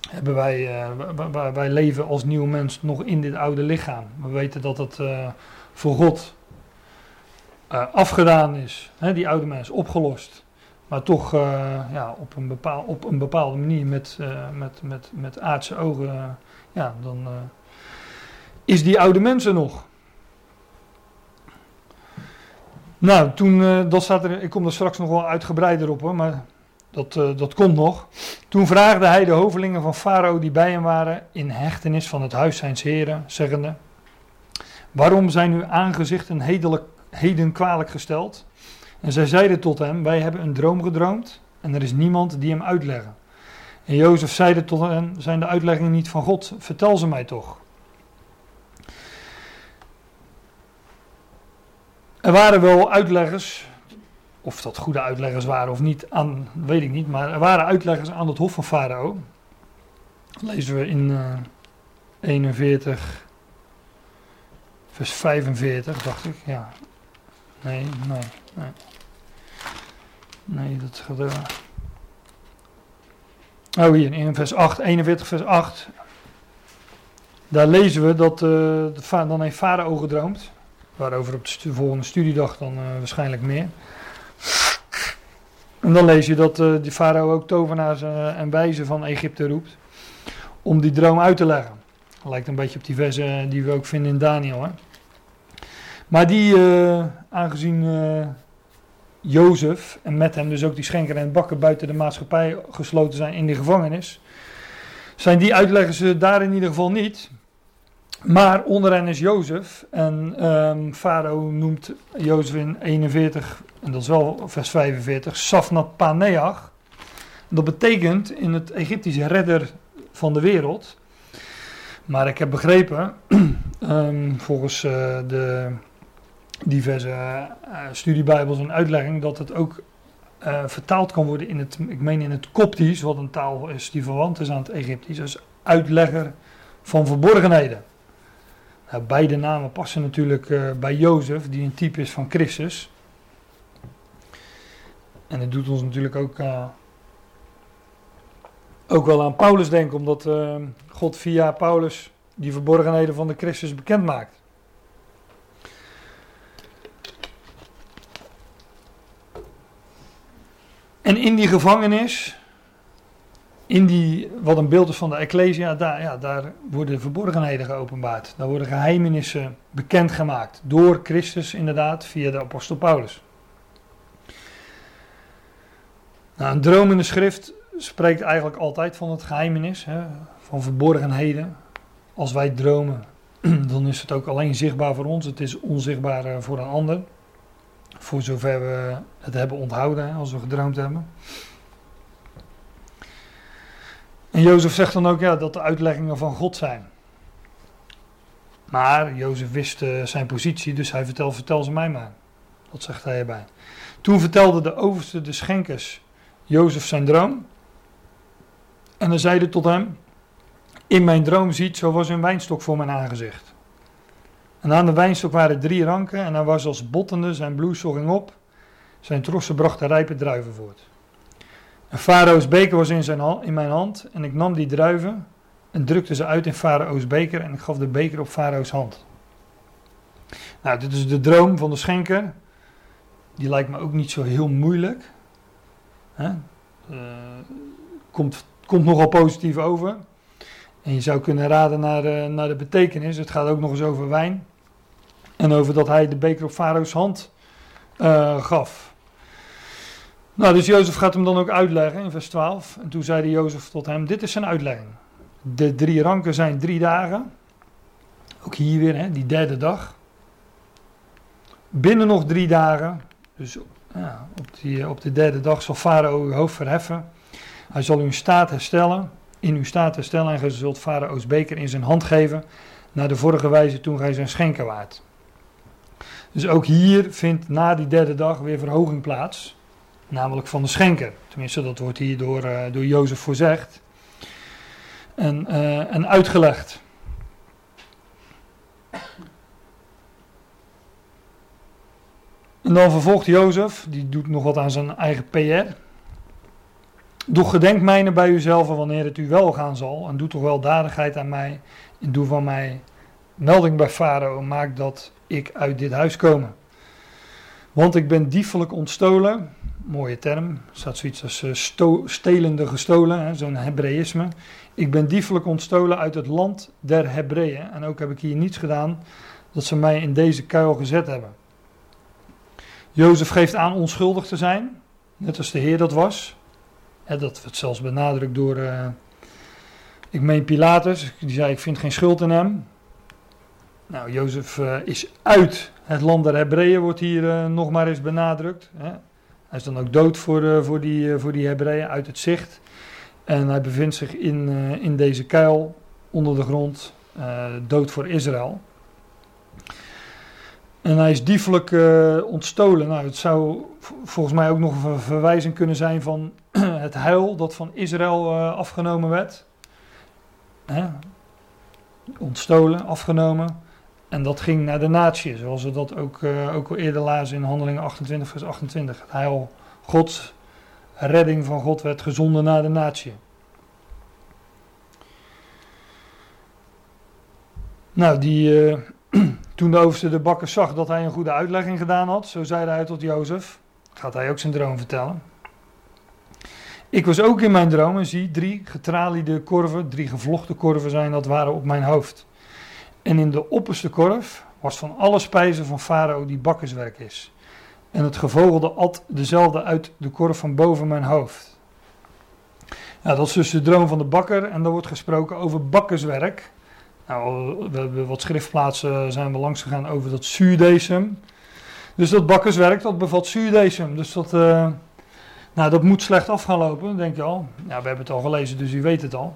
hebben wij, uh, wij leven als nieuw mens nog in dit oude lichaam. We weten dat uh, voor God uh, afgedaan is, hè, die oude mens opgelost. Maar toch ja, op, een bepaal, op een bepaalde manier met, met, met, met aardse ogen, ja, dan is die oude mens er nog. Nou, toen, dat staat er, ik kom er straks nog wel uitgebreider op maar dat, uh, dat komt nog. Toen vraagde hij de hovelingen van Farao die bij hem waren in hechtenis van het huis zijns heren, zeggende: Waarom zijn uw aangezichten hedelijk, heden kwalijk gesteld? En zij zeiden tot hem: Wij hebben een droom gedroomd en er is niemand die hem uitleggen. En Jozef zeide tot hen: Zijn de uitleggingen niet van God? Vertel ze mij toch. Er waren wel uitleggers of dat goede uitleggers waren of niet, aan, weet ik niet. Maar er waren uitleggers aan het hof van Farao. Dat lezen we in uh, 41, vers 45, dacht ik. Ja. Nee, nee, nee. Nee, dat gaat er. Oh, hier in vers 8, 41, vers 8. Daar lezen we dat uh, de, dan heeft Farao gedroomd. Waarover op de volgende studiedag dan uh, waarschijnlijk meer. En dan lees je dat uh, die farao ook tovenaars en wijzen van Egypte roept. Om die droom uit te leggen. Lijkt een beetje op die versen die we ook vinden in Daniel. Hè? Maar die, uh, aangezien Jozef en met hem dus ook die schenker en bakker buiten de maatschappij gesloten zijn in de gevangenis. Zijn die uitleggers daar in ieder geval niet. Maar onder hen is Jozef. En um, Farao noemt Jozef in 41, en dat is wel vers 45, Safnat Paneach. Dat betekent in het Egyptische redder van de wereld. Maar ik heb begrepen, um, volgens uh, de diverse uh, studiebijbels en uitlegging, dat het ook uh, vertaald kan worden in het, ik meen in het Koptisch, wat een taal is die verwant is aan het Egyptisch, als uitlegger van verborgenheden. Nou, beide namen passen natuurlijk uh, bij Jozef, die een type is van Christus. En het doet ons natuurlijk ook, ook wel aan Paulus denken, omdat God via Paulus die verborgenheden van de Christus bekend maakt. En in die gevangenis in die, wat een beeld is van de Ecclesia, daar, ja, daar worden verborgenheden geopenbaard. Daar worden geheimenissen bekendgemaakt. Door Christus inderdaad, via de apostel Paulus. Nou, een droom in de schrift spreekt eigenlijk altijd van het geheimenis, hè, van verborgenheden. Als wij dromen, dan is het ook alleen zichtbaar voor ons. Het is onzichtbaar eh, voor een ander. Voor zover we het hebben onthouden, als we gedroomd hebben. En Jozef zegt dan ook ja, dat de uitleggingen van God zijn. Maar Jozef wist uh, zijn positie, dus hij vertelt, vertel ze mij maar. Dat zegt hij erbij. Toen vertelde de overste de schenkers Jozef zijn droom. En hij zeide tot hem, in mijn droom ziet, zo was een wijnstok voor mijn aangezicht. En aan de wijnstok waren drie ranken en hij was als bottende, zijn bloeisel ging op. Zijn trossen brachten rijpe druiven voort. En Farao's beker was in, zijn in mijn hand en ik nam die druiven en drukte ze uit in Farao's beker en ik gaf de beker op Farao's hand. Nou, dit is de droom van de schenker. Die lijkt me ook niet zo heel moeilijk. Hè? Uh, komt, komt nogal positief over. En je zou kunnen raden naar, uh, naar de betekenis. Het gaat ook nog eens over wijn. En over dat hij de beker op Farao's hand uh, gaf. Nou, dus Jozef gaat hem dan ook uitleggen in vers 12. En toen zeide Jozef tot hem: Dit is zijn uitlegging. De drie ranken zijn drie dagen. Ook hier weer, hè, die derde dag. Binnen nog drie dagen, dus ja, op, die, op de derde dag zal Farao uw hoofd verheffen. Hij zal uw staat herstellen, in uw staat herstellen en gij zult Farao's beker in zijn hand geven, naar de vorige wijze toen gij zijn schenker waart. Dus ook hier vindt na die derde dag weer verhoging plaats, namelijk van de schenker. Tenminste, dat wordt hier door, uh, door Jozef voorzegd en, uh, en uitgelegd. En dan vervolgt Jozef, die doet nog wat aan zijn eigen PR. Doch gedenk mijne bij uzelf wanneer het u wel gaan zal. En doe toch wel dadigheid aan mij. En doe van mij melding bij Farao. Maak dat ik uit dit huis komen. Want ik ben diefelijk ontstolen. Mooie term. Er staat zoiets als uh, stelende gestolen. Zo'n Hebreïsme. Ik ben diefelijk ontstolen uit het land der Hebreeën. En ook heb ik hier niets gedaan dat ze mij in deze kuil gezet hebben. Jozef geeft aan onschuldig te zijn, net als de Heer dat was. dat werd zelfs benadrukt door, uh, ik meen Pilatus, die zei ik vind geen schuld in hem. Nou, Jozef uh, is uit het land der Hebreeën, wordt hier uh, nog maar eens benadrukt. Hè. Hij is dan ook dood voor, voor die, voor die Hebreeën, uit het zicht. En hij bevindt zich in, in deze kuil onder de grond, dood voor Israël. En hij is diefelijk ontstolen. Nou, het zou volgens mij ook nog een verwijzing kunnen zijn van het huil dat van Israël afgenomen werd. Hè? Ontstolen, afgenomen. En dat ging naar de natie, zoals we dat ook, uh, ook al eerder lazen in Handelingen 28, vers 28. Het heil God, redding van God werd gezonden naar de natie. Nou, die toen de overste de bakker zag dat hij een goede uitlegging gedaan had, zo zeide hij tot Jozef, gaat hij ook zijn droom vertellen. Ik was ook in mijn droom en zie drie getraliede korven, drie gevlochten korven zijn, dat waren op mijn hoofd. En in de opperste korf was van alle spijzen van Farao die bakkerswerk is. En het gevogelde at dezelfde uit de korf van boven mijn hoofd. Ja, dat is dus de droom van de bakker en daar wordt gesproken over bakkerswerk. Nou, we hebben wat schriftplaatsen zijn we langs gegaan over dat zuurdecem. Dus dat bakkerswerk, dat bevat zuurdecem. Dus dat, uh, nou, dat moet slecht af gaan lopen, denk je al. Ja, we hebben het al gelezen, dus u weet het al.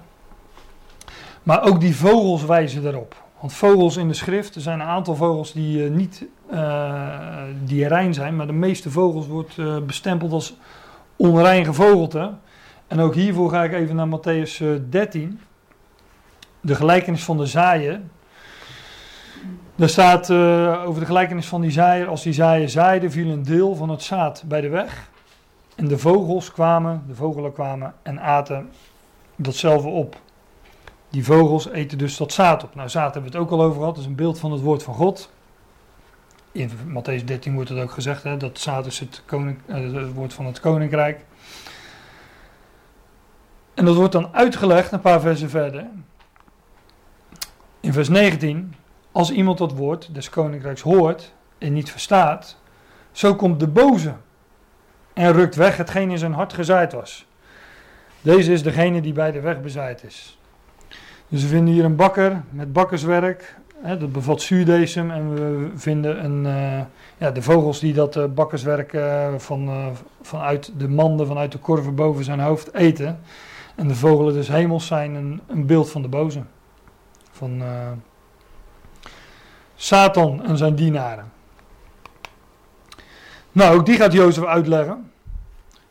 Maar ook die vogels wijzen erop. Want vogels in de schrift, er zijn een aantal vogels die uh, niet uh, die rein zijn, maar de meeste vogels wordt uh, bestempeld als onrein gevogelte. En ook hiervoor ga ik even naar Matthäus 13 de gelijkenis van de zaaier. Daar staat over de gelijkenis van die zaaier. Als die zaaier zaaide, viel een deel van het zaad bij de weg. En de vogels kwamen, de vogelen kwamen en aten datzelfde op. Die vogels eten dus dat zaad op. Nou, zaad hebben we het ook al over gehad. Dat is een beeld van het woord van God. In Matthäus 13 wordt het ook gezegd, hè, dat zaad is het, uh, het woord van het koninkrijk. En dat wordt dan uitgelegd een paar versen verder. In vers 19, als iemand dat woord des koninkrijks hoort en niet verstaat, zo komt de boze en rukt weg hetgeen in zijn hart gezaaid was. Deze is degene die bij de weg bezaaid is. Dus we vinden hier een bakker met bakkerswerk. Hè, dat bevat zuurdesem. En we vinden een, uh, ja, de vogels die dat uh, bakkerswerk uh, van, vanuit de manden, vanuit de korven boven zijn hoofd eten. En de vogelen des hemels zijn een, een beeld van de boze. Van eh, Satan en zijn dienaren. Nou, ook die gaat Jozef uitleggen.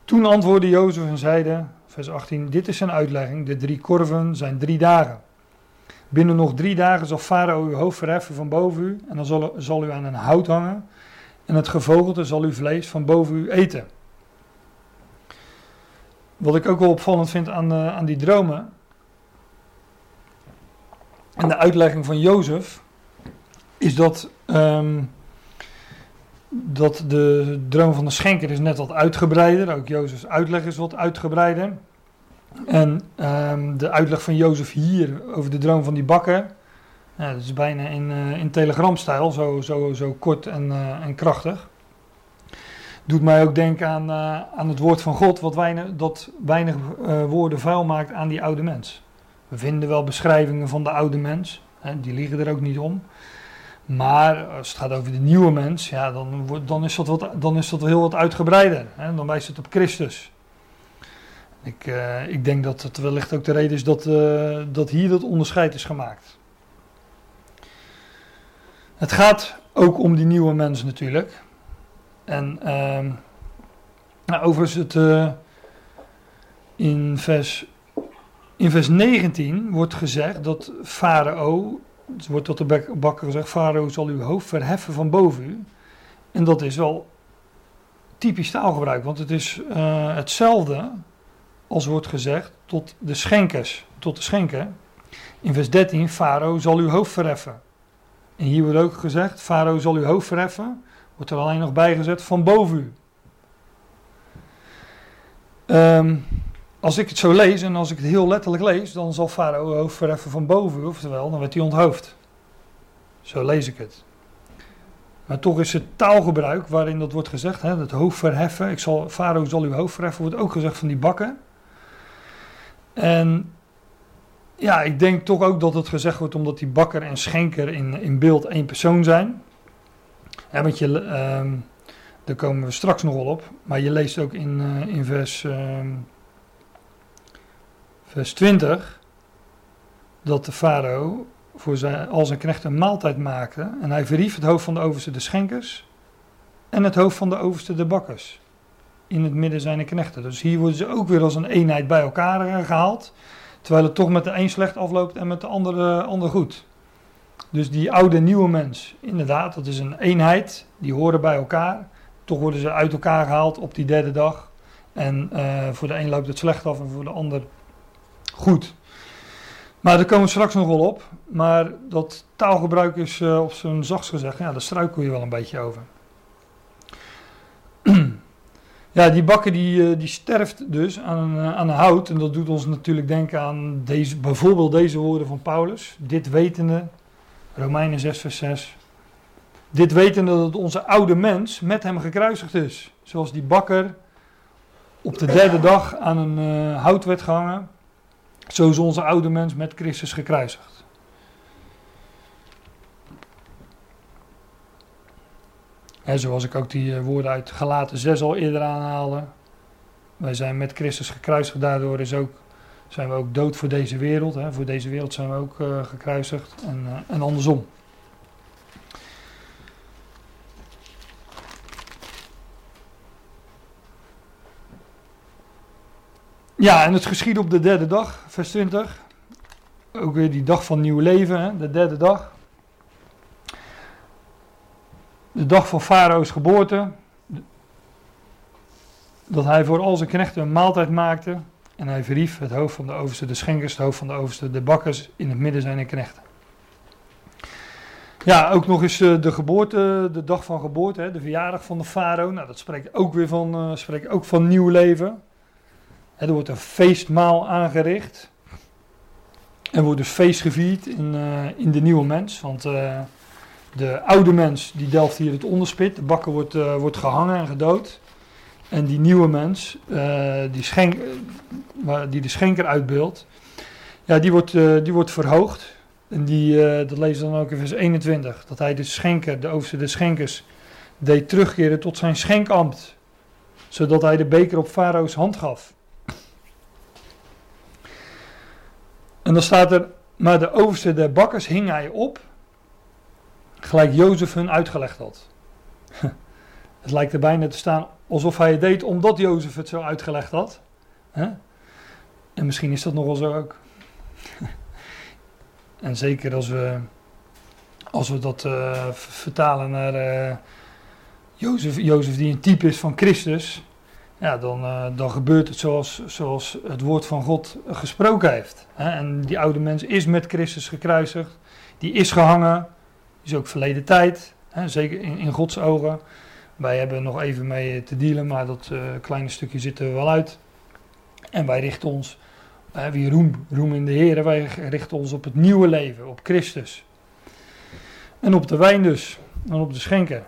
Toen antwoordde Jozef en zeide, vers 18, dit is zijn uitlegging. De drie korven zijn drie dagen. Binnen nog drie dagen zal Farao uw hoofd verheffen van boven u. En dan zal, zal u aan een hout hangen. En het gevogelte zal uw vlees van boven u eten. Wat ik ook wel opvallend vind aan, uh, aan die dromen. En de uitlegging van Jozef. Is dat, um, dat de droom van de schenker is net wat uitgebreider. Ook Jozefs uitleg is wat uitgebreider. En um, de uitleg van Jozef hier over de droom van die bakker. Ja, dat is bijna in, uh, in telegramstijl, zo, zo, zo kort en, uh, en krachtig. Doet mij ook denken aan, uh, aan het woord van God, wat weinig, dat weinig woorden vuil maakt aan die oude mens. We vinden wel beschrijvingen van de oude mens, hè, die liggen er ook niet om. Maar als het gaat over de nieuwe mens, ja, dan, dan, is, dat wat, dan is dat heel wat uitgebreider. Hè? Dan wijst het op Christus. Ik, uh, ik denk dat het wellicht ook de reden is dat, uh, dat hier dat onderscheid is gemaakt. Het gaat ook om die nieuwe mens natuurlijk. En uh, nou, overigens het, uh, in, vers, in vers 19 wordt gezegd dat Farao, het wordt tot de bakker gezegd, Farao zal uw hoofd verheffen van boven u. En dat is wel typisch taalgebruik, want het is hetzelfde als wordt gezegd tot de schenkers, tot de schenker. In vers 13, Farao zal uw hoofd verheffen. En hier wordt ook gezegd, Farao zal uw hoofd verheffen, wordt er alleen nog bijgezet van boven u. Um, als ik het zo lees en als ik het heel letterlijk lees, dan zal Farao hoofd verheffen van boven oftewel, dan werd hij onthoofd. Zo lees ik het. Maar toch is het taalgebruik waarin dat wordt gezegd, hè, het hoofd verheffen, ik zal, Farao zal uw hoofd verheffen, wordt ook gezegd van die bakken. En ja, ik denk toch ook dat het gezegd wordt omdat die bakker en schenker in, in beeld één persoon zijn. Want je, um, daar komen we straks nog wel op. Maar je leest ook in, uh, in vers, um, vers 20 dat de farao voor zijn, al zijn knechten een maaltijd maakte. En hij verhief het hoofd van de overste de schenkers en het hoofd van de overste de bakkers. In het midden zijn de knechten. Dus hier worden ze ook weer als een eenheid bij elkaar gehaald. Terwijl het toch met de een slecht afloopt en met de andere ander goed. Dus die oude nieuwe mens, inderdaad, dat is een eenheid. Die horen bij elkaar. Toch worden ze uit elkaar gehaald op die derde dag. En uh, voor de een loopt het slecht af en voor de ander goed. Maar daar komen we straks nog wel op. Maar dat taalgebruik is op zijn zachtst gezegd, ja, daar struikel je wel een beetje over. Ja, die bakker die, die sterft dus aan, aan hout. En dat doet ons natuurlijk denken aan deze, bijvoorbeeld deze woorden van Paulus. Dit wetende, Romeinen 6 vers 6. Dit wetende dat onze oude mens met hem gekruisigd is. Zoals die bakker op de derde dag aan een uh, hout werd gehangen. Zo is onze oude mens met Christus gekruisigd. He, zoals ik ook die uh, woorden uit Galaten 6 al eerder aanhaalde. Wij zijn met Christus gekruisigd, daardoor is ook, zijn we ook dood voor deze wereld. He. Voor deze wereld zijn we ook uh, gekruisigd en, uh, en andersom. Ja, en het geschiedde op de derde dag, vers 20. Ook weer die dag van nieuw leven, hè, de derde dag. De dag van Farao's geboorte. Dat hij voor al zijn knechten een maaltijd maakte. En hij verhief het hoofd van de overste de schenkers, het hoofd van de overste de bakkers. In het midden zijn de knechten. Ja, ook nog eens de geboorte, de dag van geboorte, de verjaardag van de farao. Nou, dat spreekt ook weer van, uh, spreekt ook van nieuw leven. Er wordt een feestmaal aangericht. Er wordt dus feest gevierd in, uh, in de nieuwe mens. Want de oude mens die delft hier het onderspit. De bakker wordt, uh, wordt gehangen en gedood. En die nieuwe mens, die, schenk, die de schenker uitbeeldt, ja, die, wordt, die wordt verhoogd. En die, dat lezen we dan ook in vers 21. Dat hij de schenker, de overste de schenkers, deed terugkeren tot zijn schenkambt. Zodat hij de beker op Farao's hand gaf. En dan staat er, maar de overste der bakkers hing hij op, gelijk Jozef hun uitgelegd had. Het lijkt er bijna te staan alsof hij het deed omdat Jozef het zo uitgelegd had. En misschien is dat nog zo ook. en zeker als we, als we dat uh, vertalen naar uh, Jozef, Jozef, die een type is van Christus. Ja, dan, uh, dan gebeurt het zoals, zoals het woord van God gesproken heeft. Hè? En die oude mens is met Christus gekruisigd. Die is gehangen. Is ook verleden tijd. Hè? Zeker in, Gods ogen. Wij hebben nog even mee te dealen, maar dat uh, kleine stukje zitten we wel uit. En wij richten ons, wie roem, roem in de Heer, wij richten ons op het nieuwe leven, op Christus. En op de wijn dus, en op de schenker.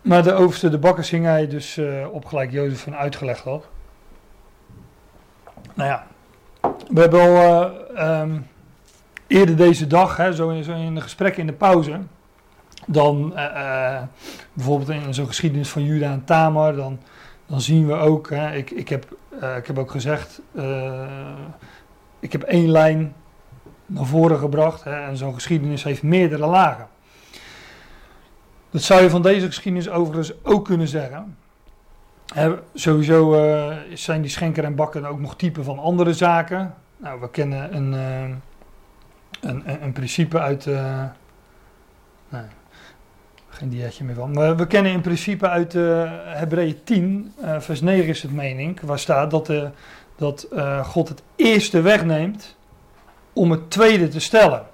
Maar de overste, de bakker, hing hij dus uh, op gelijk Jozef van uitgelegd had. Nou ja, we hebben al um, eerder deze dag, hè, zo, in, zo in een gesprek in de pauze, dan uh, uh, bijvoorbeeld in zo'n geschiedenis van Juda en Tamar, dan, dan zien we ook, hè, ik, ik, heb, ik heb ook gezegd, ik heb één lijn naar voren gebracht hè, en zo'n geschiedenis heeft meerdere lagen. Dat zou je van deze geschiedenis overigens ook kunnen zeggen. Sowieso zijn die schenker en bakken ook nog typen van andere zaken. Nou, we kennen een een, een, een principe uit. Uh, nee, geen dietje meer van. Maar we kennen in principe uit uh, Hebreeën 10, uh, vers 9 is het mening, waar staat dat, dat God het eerste wegneemt om het tweede te stellen.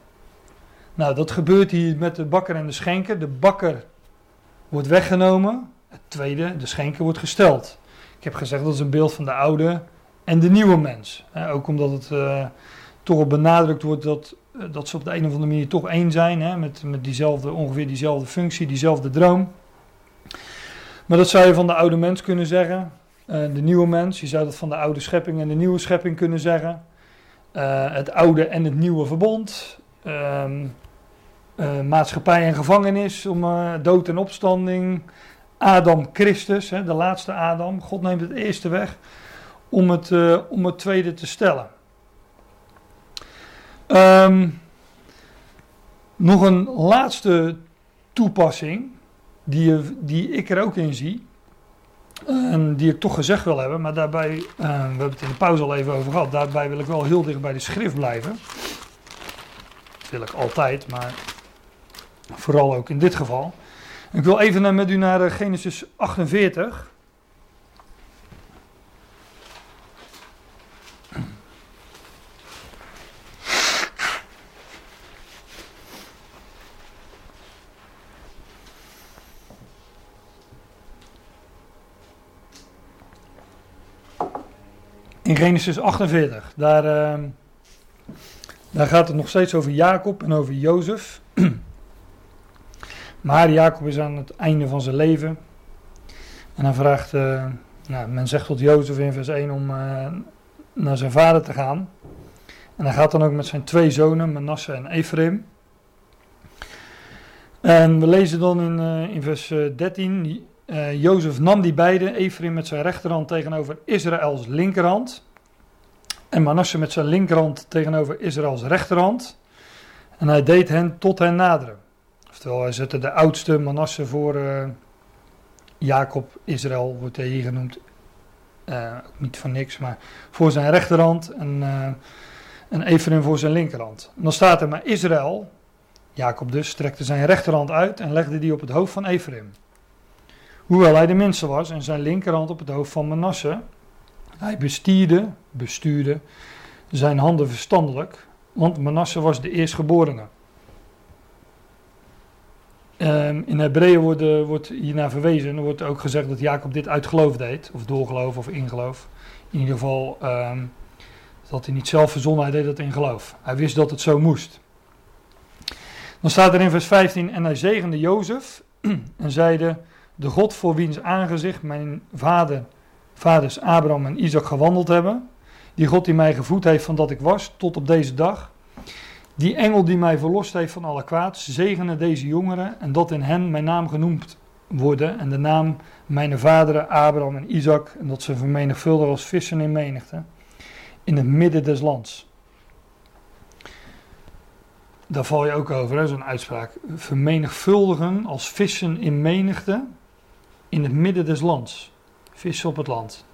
Nou, dat gebeurt hier met de bakker en de schenker. De bakker wordt weggenomen, tweede, de schenker, wordt gesteld. Ik heb gezegd dat is een beeld van de oude en de nieuwe mens. ook omdat het toch op benadrukt wordt dat eh, dat ze op de een of andere manier toch één zijn, hè, met, met diezelfde, ongeveer diezelfde functie, diezelfde droom. Maar dat zou je van de oude mens kunnen zeggen. Uh, de nieuwe mens, je zou dat van de oude schepping en de nieuwe schepping kunnen zeggen. Het oude en het nieuwe verbond. Uh, maatschappij en gevangenis, om, dood en opstanding. Adam Christus, hè, de laatste Adam. God neemt het eerste weg om het, om het tweede te stellen. Um, nog een laatste toepassing, die, die ik er ook in zie. En die ik toch gezegd wil hebben, maar daarbij, uh, we hebben het in de pauze al even over gehad, daarbij wil ik wel heel dicht bij de schrift blijven. Wil ik altijd, maar vooral ook in dit geval. Ik wil even met u naar eh, Genesis 48. in Genesis 48. Daar, uh, daar gaat het nog steeds over Jacob en over Jozef. maar Jacob is aan het einde van zijn leven. En hij vraagt, uh, nou, men zegt tot Jozef in vers 1 om uh, naar zijn vader te gaan. En hij gaat dan ook met zijn twee zonen, Manasse en Ephraim. En we lezen dan in, in vers 13, uh, Jozef nam die beide, Ephraim met zijn rechterhand tegenover Israëls linkerhand. En Manasse met zijn linkerhand tegenover Israëls rechterhand. En hij deed hen tot hen naderen. Oftewel, hij zette de oudste Manasse voor uh, Jacob, Israël wordt hij hier genoemd. Uh, niet van niks, maar voor zijn rechterhand en, en Ephraim voor zijn linkerhand. Dan staat er maar Israël, Jacob dus, strekte zijn rechterhand uit en legde die op het hoofd van Ephraim. Hoewel hij de minste was en zijn linkerhand op het hoofd van Manasse, hij bestierde, bestuurde zijn handen verstandelijk, want Manasse was de eerstgeborene. Um, in Hebreeën wordt, uh, wordt hiernaar verwezen, er wordt ook gezegd dat Jacob dit uit geloof deed, of doorgeloof of ingeloof. In ieder geval um, dat hij niet zelf verzonnen, hij deed dat in geloof. Hij wist dat het zo moest. Dan staat er in vers 15, en hij zegende Jozef en zeide, de God voor wiens aangezicht mijn vader, vaders Abraham en Isaac gewandeld hebben, die God die mij gevoed heeft van dat ik was tot op deze dag, die engel die mij verlost heeft van alle kwaad, zegene deze jongeren en dat in hen mijn naam genoemd worden en de naam mijn vaderen Abraham en Isaac en dat ze vermenigvuldigen als vissen in menigte in het midden des lands. Daar val je ook over, zo'n uitspraak. Vermenigvuldigen als vissen in menigte in het midden des lands. Vissen op het land.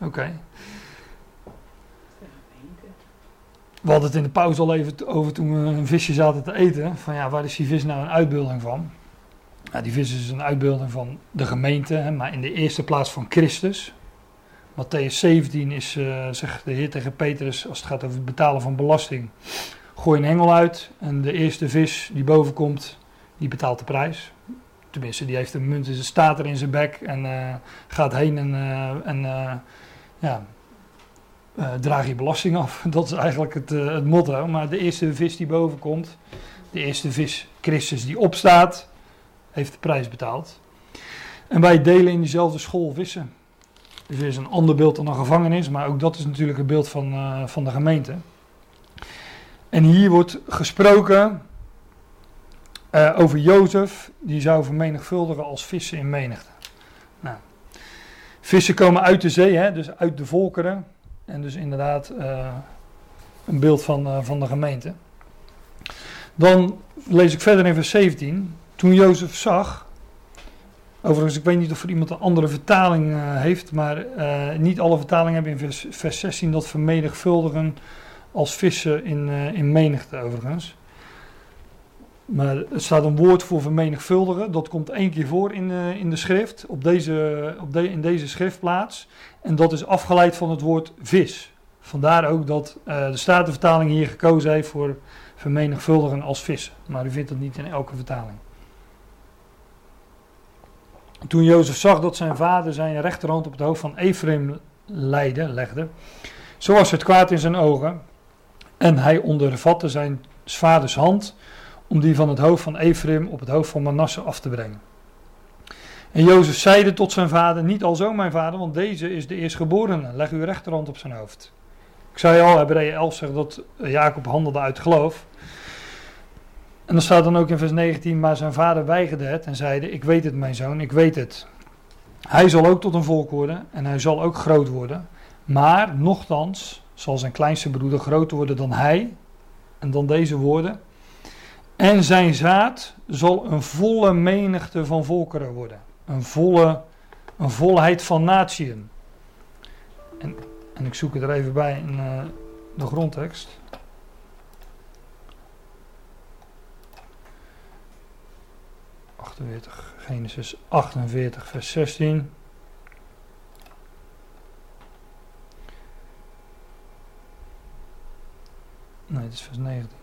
Oké. We hadden het in de pauze al even over toen we een visje zaten te eten. Van ja, waar is die vis nou een uitbeelding van? Nou, die vis is een uitbeelding van de gemeente, maar in de eerste plaats van Christus. Matthäus 17 is, uh, zegt de Heer tegen Petrus, als het gaat over het betalen van belasting. Gooi een hengel uit en de eerste vis die boven komt, die betaalt de prijs. Tenminste, die heeft een munt, dus staat er in zijn bek en uh, gaat heen en, uh, en ja, draag je belasting af. Dat is eigenlijk het, het motto. Maar de eerste vis die boven komt, de eerste vis Christus die opstaat, heeft de prijs betaald. En wij delen in diezelfde school vissen. Dus er is een ander beeld dan een gevangenis, maar ook dat is natuurlijk een beeld van, uh, van de gemeente. En hier wordt gesproken uh, over Jozef, die zou vermenigvuldigen als vissen in menigte. Nou, vissen komen uit de zee, hè, dus uit de volkeren. En dus inderdaad uh, een beeld van, van de gemeente. Dan lees ik verder in vers 17. Toen Jozef zag Overigens, ik weet niet of er iemand een andere vertaling uh, heeft, maar niet alle vertalingen hebben in vers, vers 16 dat vermenigvuldigen als vissen in, in menigte, overigens. Maar er staat een woord voor vermenigvuldigen, dat komt één keer voor in, in de schrift, op deze, op de, in deze schriftplaats. En dat is afgeleid van het woord vis. Vandaar ook dat de Statenvertaling hier gekozen heeft voor vermenigvuldigen als vissen. Maar u vindt dat niet in elke vertaling. Toen Jozef zag dat zijn vader zijn rechterhand op het hoofd van Ephraim leidde, legde, zo was het kwaad in zijn ogen. En hij ondervatte zijn vaders hand om die van het hoofd van Ephraim op het hoofd van Manasse af te brengen. En Jozef zeide tot zijn vader, niet alzo mijn vader, want deze is de eerstgeborene, leg uw rechterhand op zijn hoofd. Ik zei al, Hebreeën 11 zegt dat Jacob handelde uit geloof. En dan staat dan ook in vers 19, maar zijn vader weigerde het en zeide, ik weet het mijn zoon, ik weet het. Hij zal ook tot een volk worden en hij zal ook groot worden. Maar nochtans zal zijn kleinste broeder groter worden dan hij. En dan deze woorden. En zijn zaad zal een volle menigte van volkeren worden. Een volle, een volheid van natieën. En, en ik zoek het er even bij in uh, de grondtekst. Genesis 48, vers 16. Nee, het is vers 19.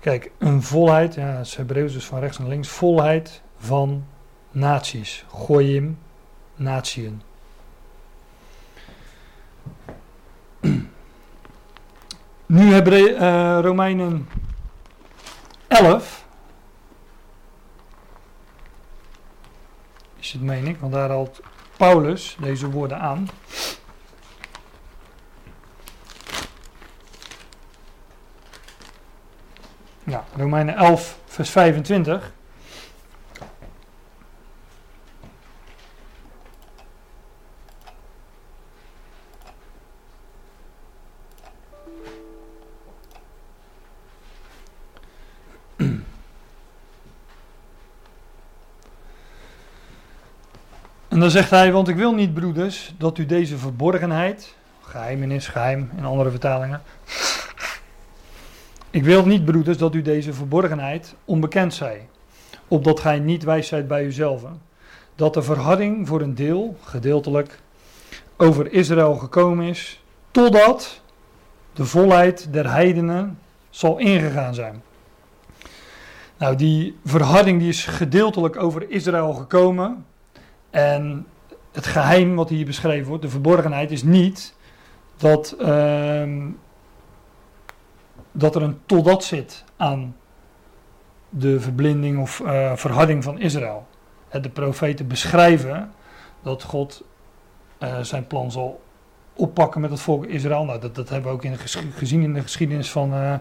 Kijk, een volheid, ja, het is Hebreeuws dus van rechts naar links, volheid van naties. Goyim, natieën. Nu hebben uh, Romeinen 11. Is het, meen ik, want daar haalt Paulus deze woorden aan. Ja, Romeinen 11, vers 25. En dan zegt hij, want ik wil niet, broeders, dat u deze verborgenheid, geheimenis, geheim in andere vertalingen. Ik wil niet, broeders, dat u deze verborgenheid onbekend zij, opdat gij niet wijs zijt bij uzelf. Dat de verharding voor een deel, gedeeltelijk, over Israël gekomen is, totdat de volheid der heidenen zal ingegaan zijn. Nou, die verharding die is gedeeltelijk over Israël gekomen, en het geheim wat hier beschreven wordt, de verborgenheid, is niet dat, uh, dat er een totdat zit aan de verblinding of uh, verharding van Israël. De profeten beschrijven dat God uh, zijn plan zal oppakken met het volk Israël. Nou, dat, dat hebben we ook in gezien in de geschiedenis van uh,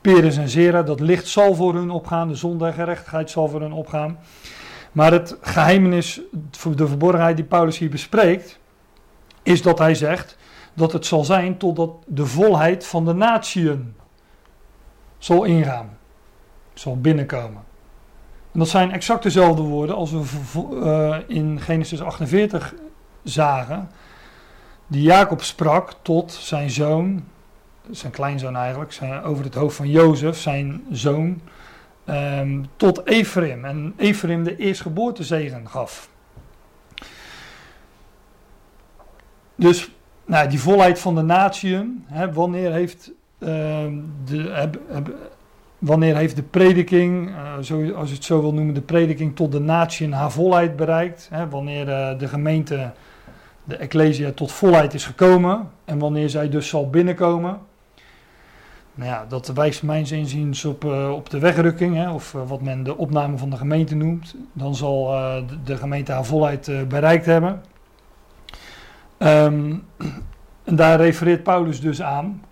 Peres en Zera, dat licht zal voor hun opgaan, de zon gerechtigheid zal voor hun opgaan. Maar het geheimenis, de verborgenheid die Paulus hier bespreekt, is dat hij zegt dat het zal zijn totdat de volheid van de natieën zal ingaan, zal binnenkomen. En dat zijn exact dezelfde woorden als we uh, in Genesis 48 zagen, die Jacob sprak tot zijn zoon, zijn kleinzoon eigenlijk, over het hoofd van Jozef, zijn zoon, um, tot Ephraim. En Ephraim de eerstgeboortezegen gaf. Dus nou, die volheid van de natieën, hè, wanneer heeft de, heb, wanneer heeft de prediking, uh, zo, als je het zo wil noemen, de prediking tot de natieën haar volheid bereikt? Hè, wanneer uh, de gemeente, de Ecclesia, tot volheid is gekomen en wanneer zij dus zal binnenkomen. Nou ja, dat wijst mijns inziens op, uh, op de wegrukking, hè, of wat men de opname van de gemeente noemt. Dan zal de, gemeente haar volheid bereikt hebben. Um, en daar refereert Paulus dus aan.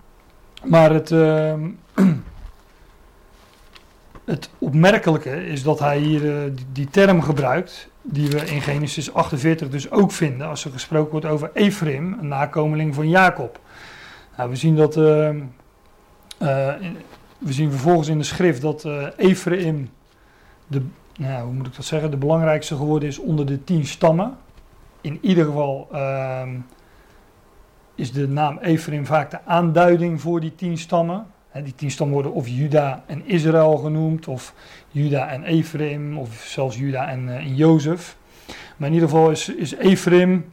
Maar het, uh, het opmerkelijke is dat hij hier uh, die, term gebruikt, die we in Genesis 48 dus ook vinden, als er gesproken wordt over Ephraim, een nakomeling van Jacob. Nou, we zien dat, uh, we zien vervolgens in de schrift dat Ephraim, de, nou, hoe moet ik dat zeggen, de belangrijkste geworden is onder de tien stammen in ieder geval uh, is de naam Ephraim vaak de aanduiding voor die tien stammen. Die tien stammen worden of Juda en Israël genoemd, of Juda en Ephraim, of zelfs Juda en, uh, en Jozef. Maar in ieder geval is, is Ephraim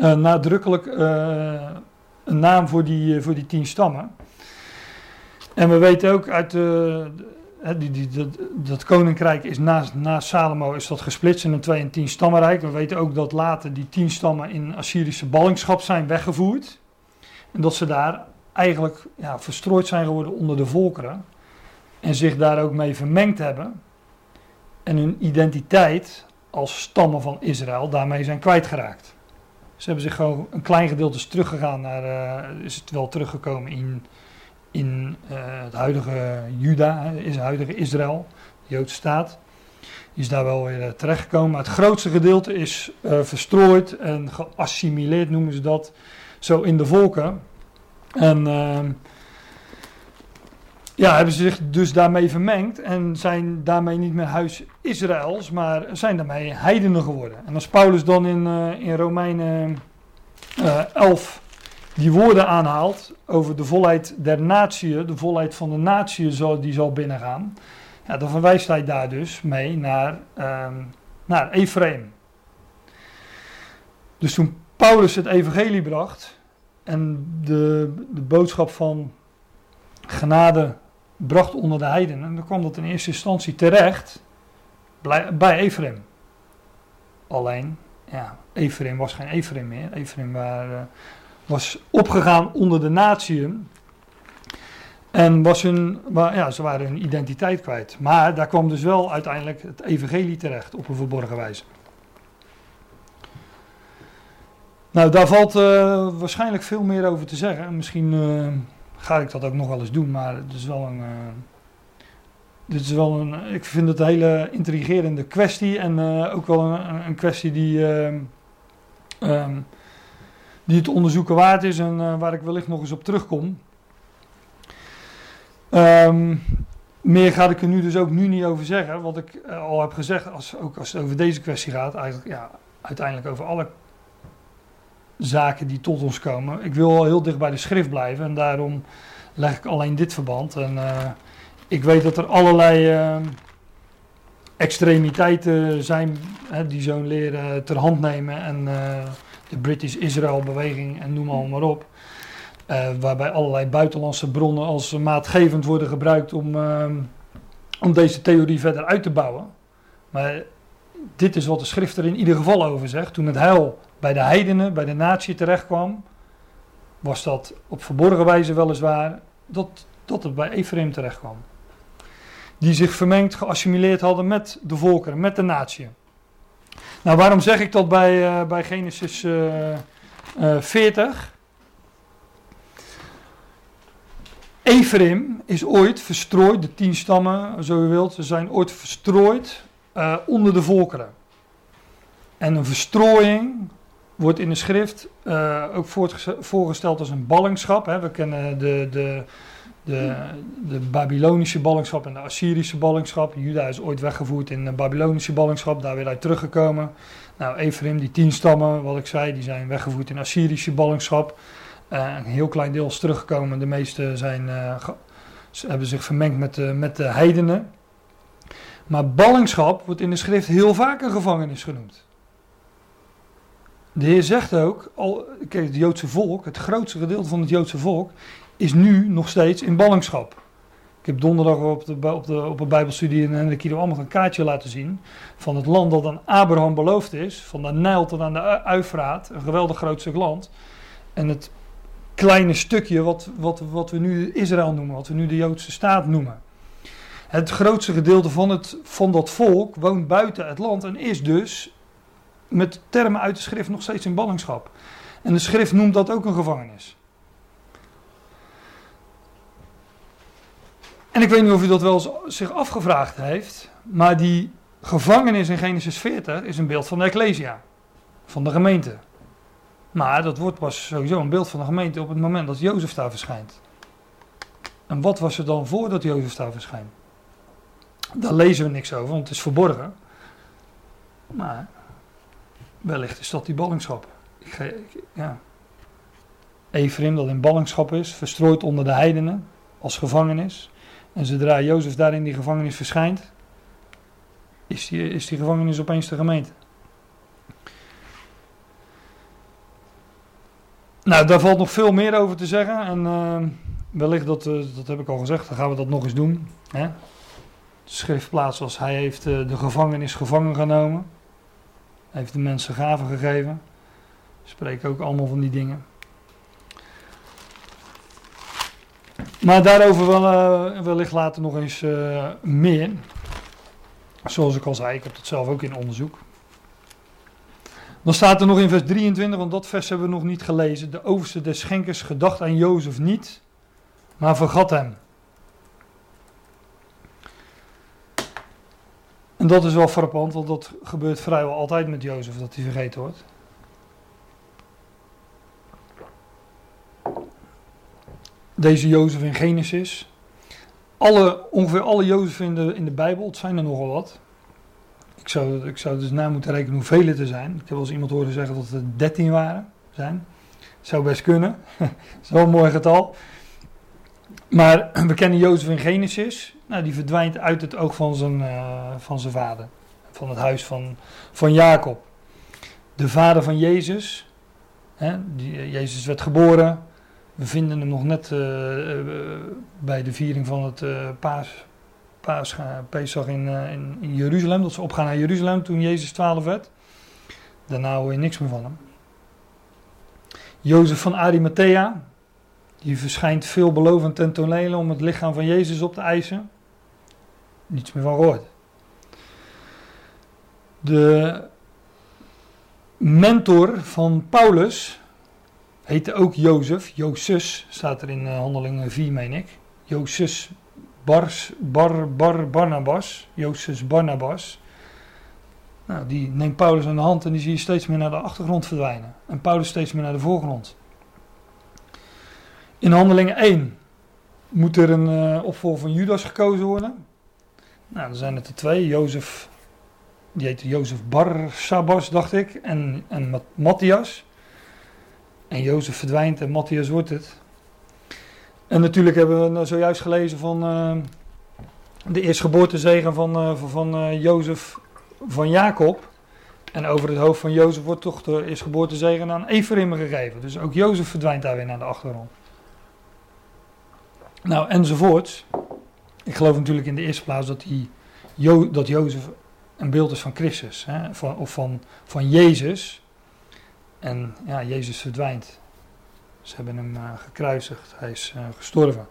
uh, nadrukkelijk uh, een naam voor die, voor die tien stammen. En we weten ook uit de, die, dat, dat, koninkrijk is na, na Salomo is dat gesplitst in een 2 en 10 stammenrijk. We weten ook dat later die tien stammen in Assyrische ballingschap zijn weggevoerd. En dat ze daar eigenlijk ja, verstrooid zijn geworden onder de volkeren. En zich daar ook mee vermengd hebben. En hun identiteit als stammen van Israël daarmee zijn kwijtgeraakt. Ze hebben zich gewoon een klein gedeelte teruggegaan naar, uh, is het wel teruggekomen in in uh, het huidige Juda, is het huidige Israël, de Joodse staat. Is daar wel weer uh, terechtgekomen. Maar het grootste gedeelte is uh, verstrooid en geassimileerd, noemen ze dat, zo in de volken. En ehm, ja, hebben ze zich dus daarmee vermengd en zijn daarmee niet meer huis Israëls, maar zijn daarmee heidenen geworden. En als Paulus dan in, in Romeinen 11 die woorden aanhaalt over de volheid der natie, de volheid van de natie zal, die zal binnengaan, ja, dan verwijst hij daar dus mee naar, um, naar Ephraim. Dus toen Paulus het evangelie bracht en de, de boodschap van genade bracht onder de heidenen, dan kwam dat in eerste instantie terecht bij Ephraim. Alleen, ja, Ephraim was geen Ephraim meer. Ephraim waren was opgegaan onder de natieën. En was hun, ja, ze waren hun identiteit kwijt. Maar daar kwam dus wel uiteindelijk het evangelie terecht op een verborgen wijze. Nou, daar valt uh, waarschijnlijk veel meer over te zeggen. Misschien uh, ga ik dat ook nog wel eens doen, maar het is wel een. Uh, dit is wel een. Ik vind het een hele intrigerende kwestie. En ook wel een, een kwestie die. Um, die het onderzoeken waard is en uh, waar ik wellicht nog eens op terugkom. Um, meer ga ik er nu dus ook nu niet over zeggen. Wat ik uh, al heb gezegd, als, ook als het over deze kwestie gaat, eigenlijk ja, uiteindelijk over alle zaken die tot ons komen. Ik wil heel dicht bij de schrift blijven en daarom leg ik alleen dit verband. En uh, ik weet dat er allerlei ehm, extremiteiten zijn hè, die zo'n leren ter hand nemen en de British Israel beweging en noem maar, maar op. Uh, waarbij allerlei buitenlandse bronnen als maatgevend worden gebruikt om, uh, om deze theorie verder uit te bouwen. Maar dit is wat de schrift er in ieder geval over zegt. Toen het heil bij de heidenen, bij de natie terechtkwam, was dat op verborgen wijze weliswaar dat, dat het bij Ephraim terechtkwam. Die zich vermengd, geassimileerd hadden met de volkeren, met de natie. Nou, waarom zeg ik dat bij, uh, bij Genesis uh, uh, 40? Ephraim is ooit verstrooid, de tien stammen, zo u wilt, ze zijn ooit verstrooid onder de volkeren. En een verstrooiing wordt in de schrift ook voorgesteld als een ballingschap. Hè. We kennen de, de, de, de Babylonische ballingschap en de Assyrische ballingschap. Juda is ooit weggevoerd in de Babylonische ballingschap, daar weer uit teruggekomen. Nou, Ephraim, die tien stammen, wat ik zei, die zijn weggevoerd in Assyrische ballingschap. Uh, een heel klein deel is teruggekomen. De meeste zijn, uh, hebben zich vermengd met de, met de heidenen. Maar ballingschap wordt in de schrift heel vaak een gevangenis genoemd. De Heer zegt ook, al, kijk, het Joodse volk, het grootste gedeelte van het Joodse volk, is nu nog steeds in ballingschap. Ik heb donderdag op, de, op, de, op een Bijbelstudie in Hendrik Kilo allemaal een kaartje laten zien. van het land dat aan Abraham beloofd is. Van de Nijl tot aan de Uifraat. Een geweldig groot stuk land. En het kleine stukje wat, wat, wat we nu Israël noemen, wat we nu de Joodse staat noemen. Het grootste gedeelte van, het, van dat volk woont buiten het land en is dus met termen uit de schrift nog steeds in ballingschap. En de schrift noemt dat ook een gevangenis. En ik weet niet of u dat wel eens zich afgevraagd heeft, maar die gevangenis in Genesis 40 is een beeld van de Ecclesia, van de gemeente. Maar dat wordt pas sowieso een beeld van de gemeente op het moment dat Jozef daar verschijnt. En wat was er dan voordat Jozef daar verschijnt? Daar lezen we niks over, want het is verborgen. Maar wellicht is dat die ballingschap. Ik, ja. Ephraim, dat in ballingschap is, verstrooid onder de heidenen als gevangenis. En zodra Jozef daar in die gevangenis verschijnt, is die, is die gevangenis opeens de gemeente. Nou, daar valt nog veel meer over te zeggen. En uh, wellicht, dat, uh, dat heb ik al gezegd, dan gaan we dat nog eens doen. Hè? De schriftplaats als hij heeft uh, de gevangenis gevangen genomen. Heeft de mensen gaven gegeven. Spreken ook allemaal van die dingen. Maar daarover wel, wellicht later nog eens meer. Zoals ik al zei, ik heb dat zelf ook in onderzoek. Dan staat er nog in vers 23, want dat vers hebben we nog niet gelezen. De overste des schenkers gedacht aan Jozef niet, maar vergat hem. En dat is wel frappant, want dat gebeurt vrijwel altijd met Jozef, dat hij vergeten wordt. Deze Jozef in Genesis. Alle, ongeveer alle Jozef in de, in de Bijbel, het zijn er nogal wat. Ik zou, ik zou dus na moeten rekenen hoeveel het er zijn. Ik heb wel eens iemand horen zeggen dat het 13 waren. Zijn. Zou best kunnen. Zo'n mooi getal. Maar we kennen Jozef in Genesis. Nou, die verdwijnt uit het oog van zijn, uh, van zijn vader. Van het huis van, van Jacob. De vader van Jezus. Hè, eh, Jezus werd geboren. We vinden hem nog net uh, bij de viering van het paas, in, uh, in, in, Jeruzalem, dat ze opgaan naar Jeruzalem toen Jezus 12 werd. Daarna hoor je niks meer van hem. Jozef van Arimathea, die verschijnt veelbelovend ten tonele om het lichaam van Jezus op te eisen. Niets meer van gehoord. De mentor van Paulus heette ook Jozef. Jozef staat er in uh, Handelingen 4, meen ik. Jozef Bars, Bar, Bar, Barnabas, Jozef Barnabas. Nou, die neemt Paulus aan de hand en die zie je steeds meer naar de achtergrond verdwijnen. En Paulus steeds meer naar de voorgrond. In handelingen 1 moet er een uh, opvolger van Judas gekozen worden. Nou, dan zijn het er twee. Jozef, die heet Jozef Barsabas, dacht ik. En, en Matthias. En Jozef verdwijnt en Matthias wordt het. En natuurlijk hebben we nou zojuist gelezen van uh, de eerstgeboortezegen van, uh, van, van Jozef van Jacob. En over het hoofd van Jozef wordt toch de eerstgeboortezegen aan Ephraim gegeven. Dus ook Jozef verdwijnt daar weer naar de achtergrond. Nou, enzovoorts. Ik geloof natuurlijk in de eerste plaats dat, die jo dat Jozef een beeld is van Christus. Hè? Of van, van Jezus. En ja, Jezus verdwijnt. Ze hebben hem uh, gekruisigd, hij is uh, gestorven.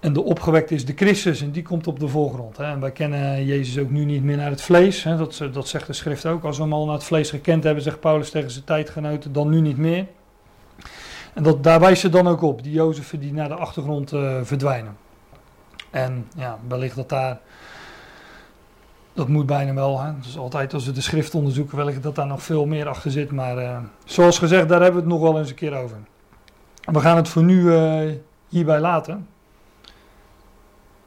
En de opgewekte is de Christus en die komt op de voorgrond. Hè. En wij kennen Jezus ook nu niet meer naar het vlees. Hè. Dat, dat zegt de schrift ook. Als we hem al naar het vlees gekend hebben, zegt Paulus tegen zijn tijdgenoten, dan nu niet meer. En dat, daar wijst ze dan ook op, die Jozefen die naar de achtergrond eh, verdwijnen. En ja, wellicht dat daar, dat moet bijna wel, hè. Dus altijd als we de schrift onderzoeken, wellicht dat daar nog veel meer achter zit. Maar eh, zoals gezegd, daar hebben we het nog wel eens een keer over. We gaan het voor nu eh, hierbij laten.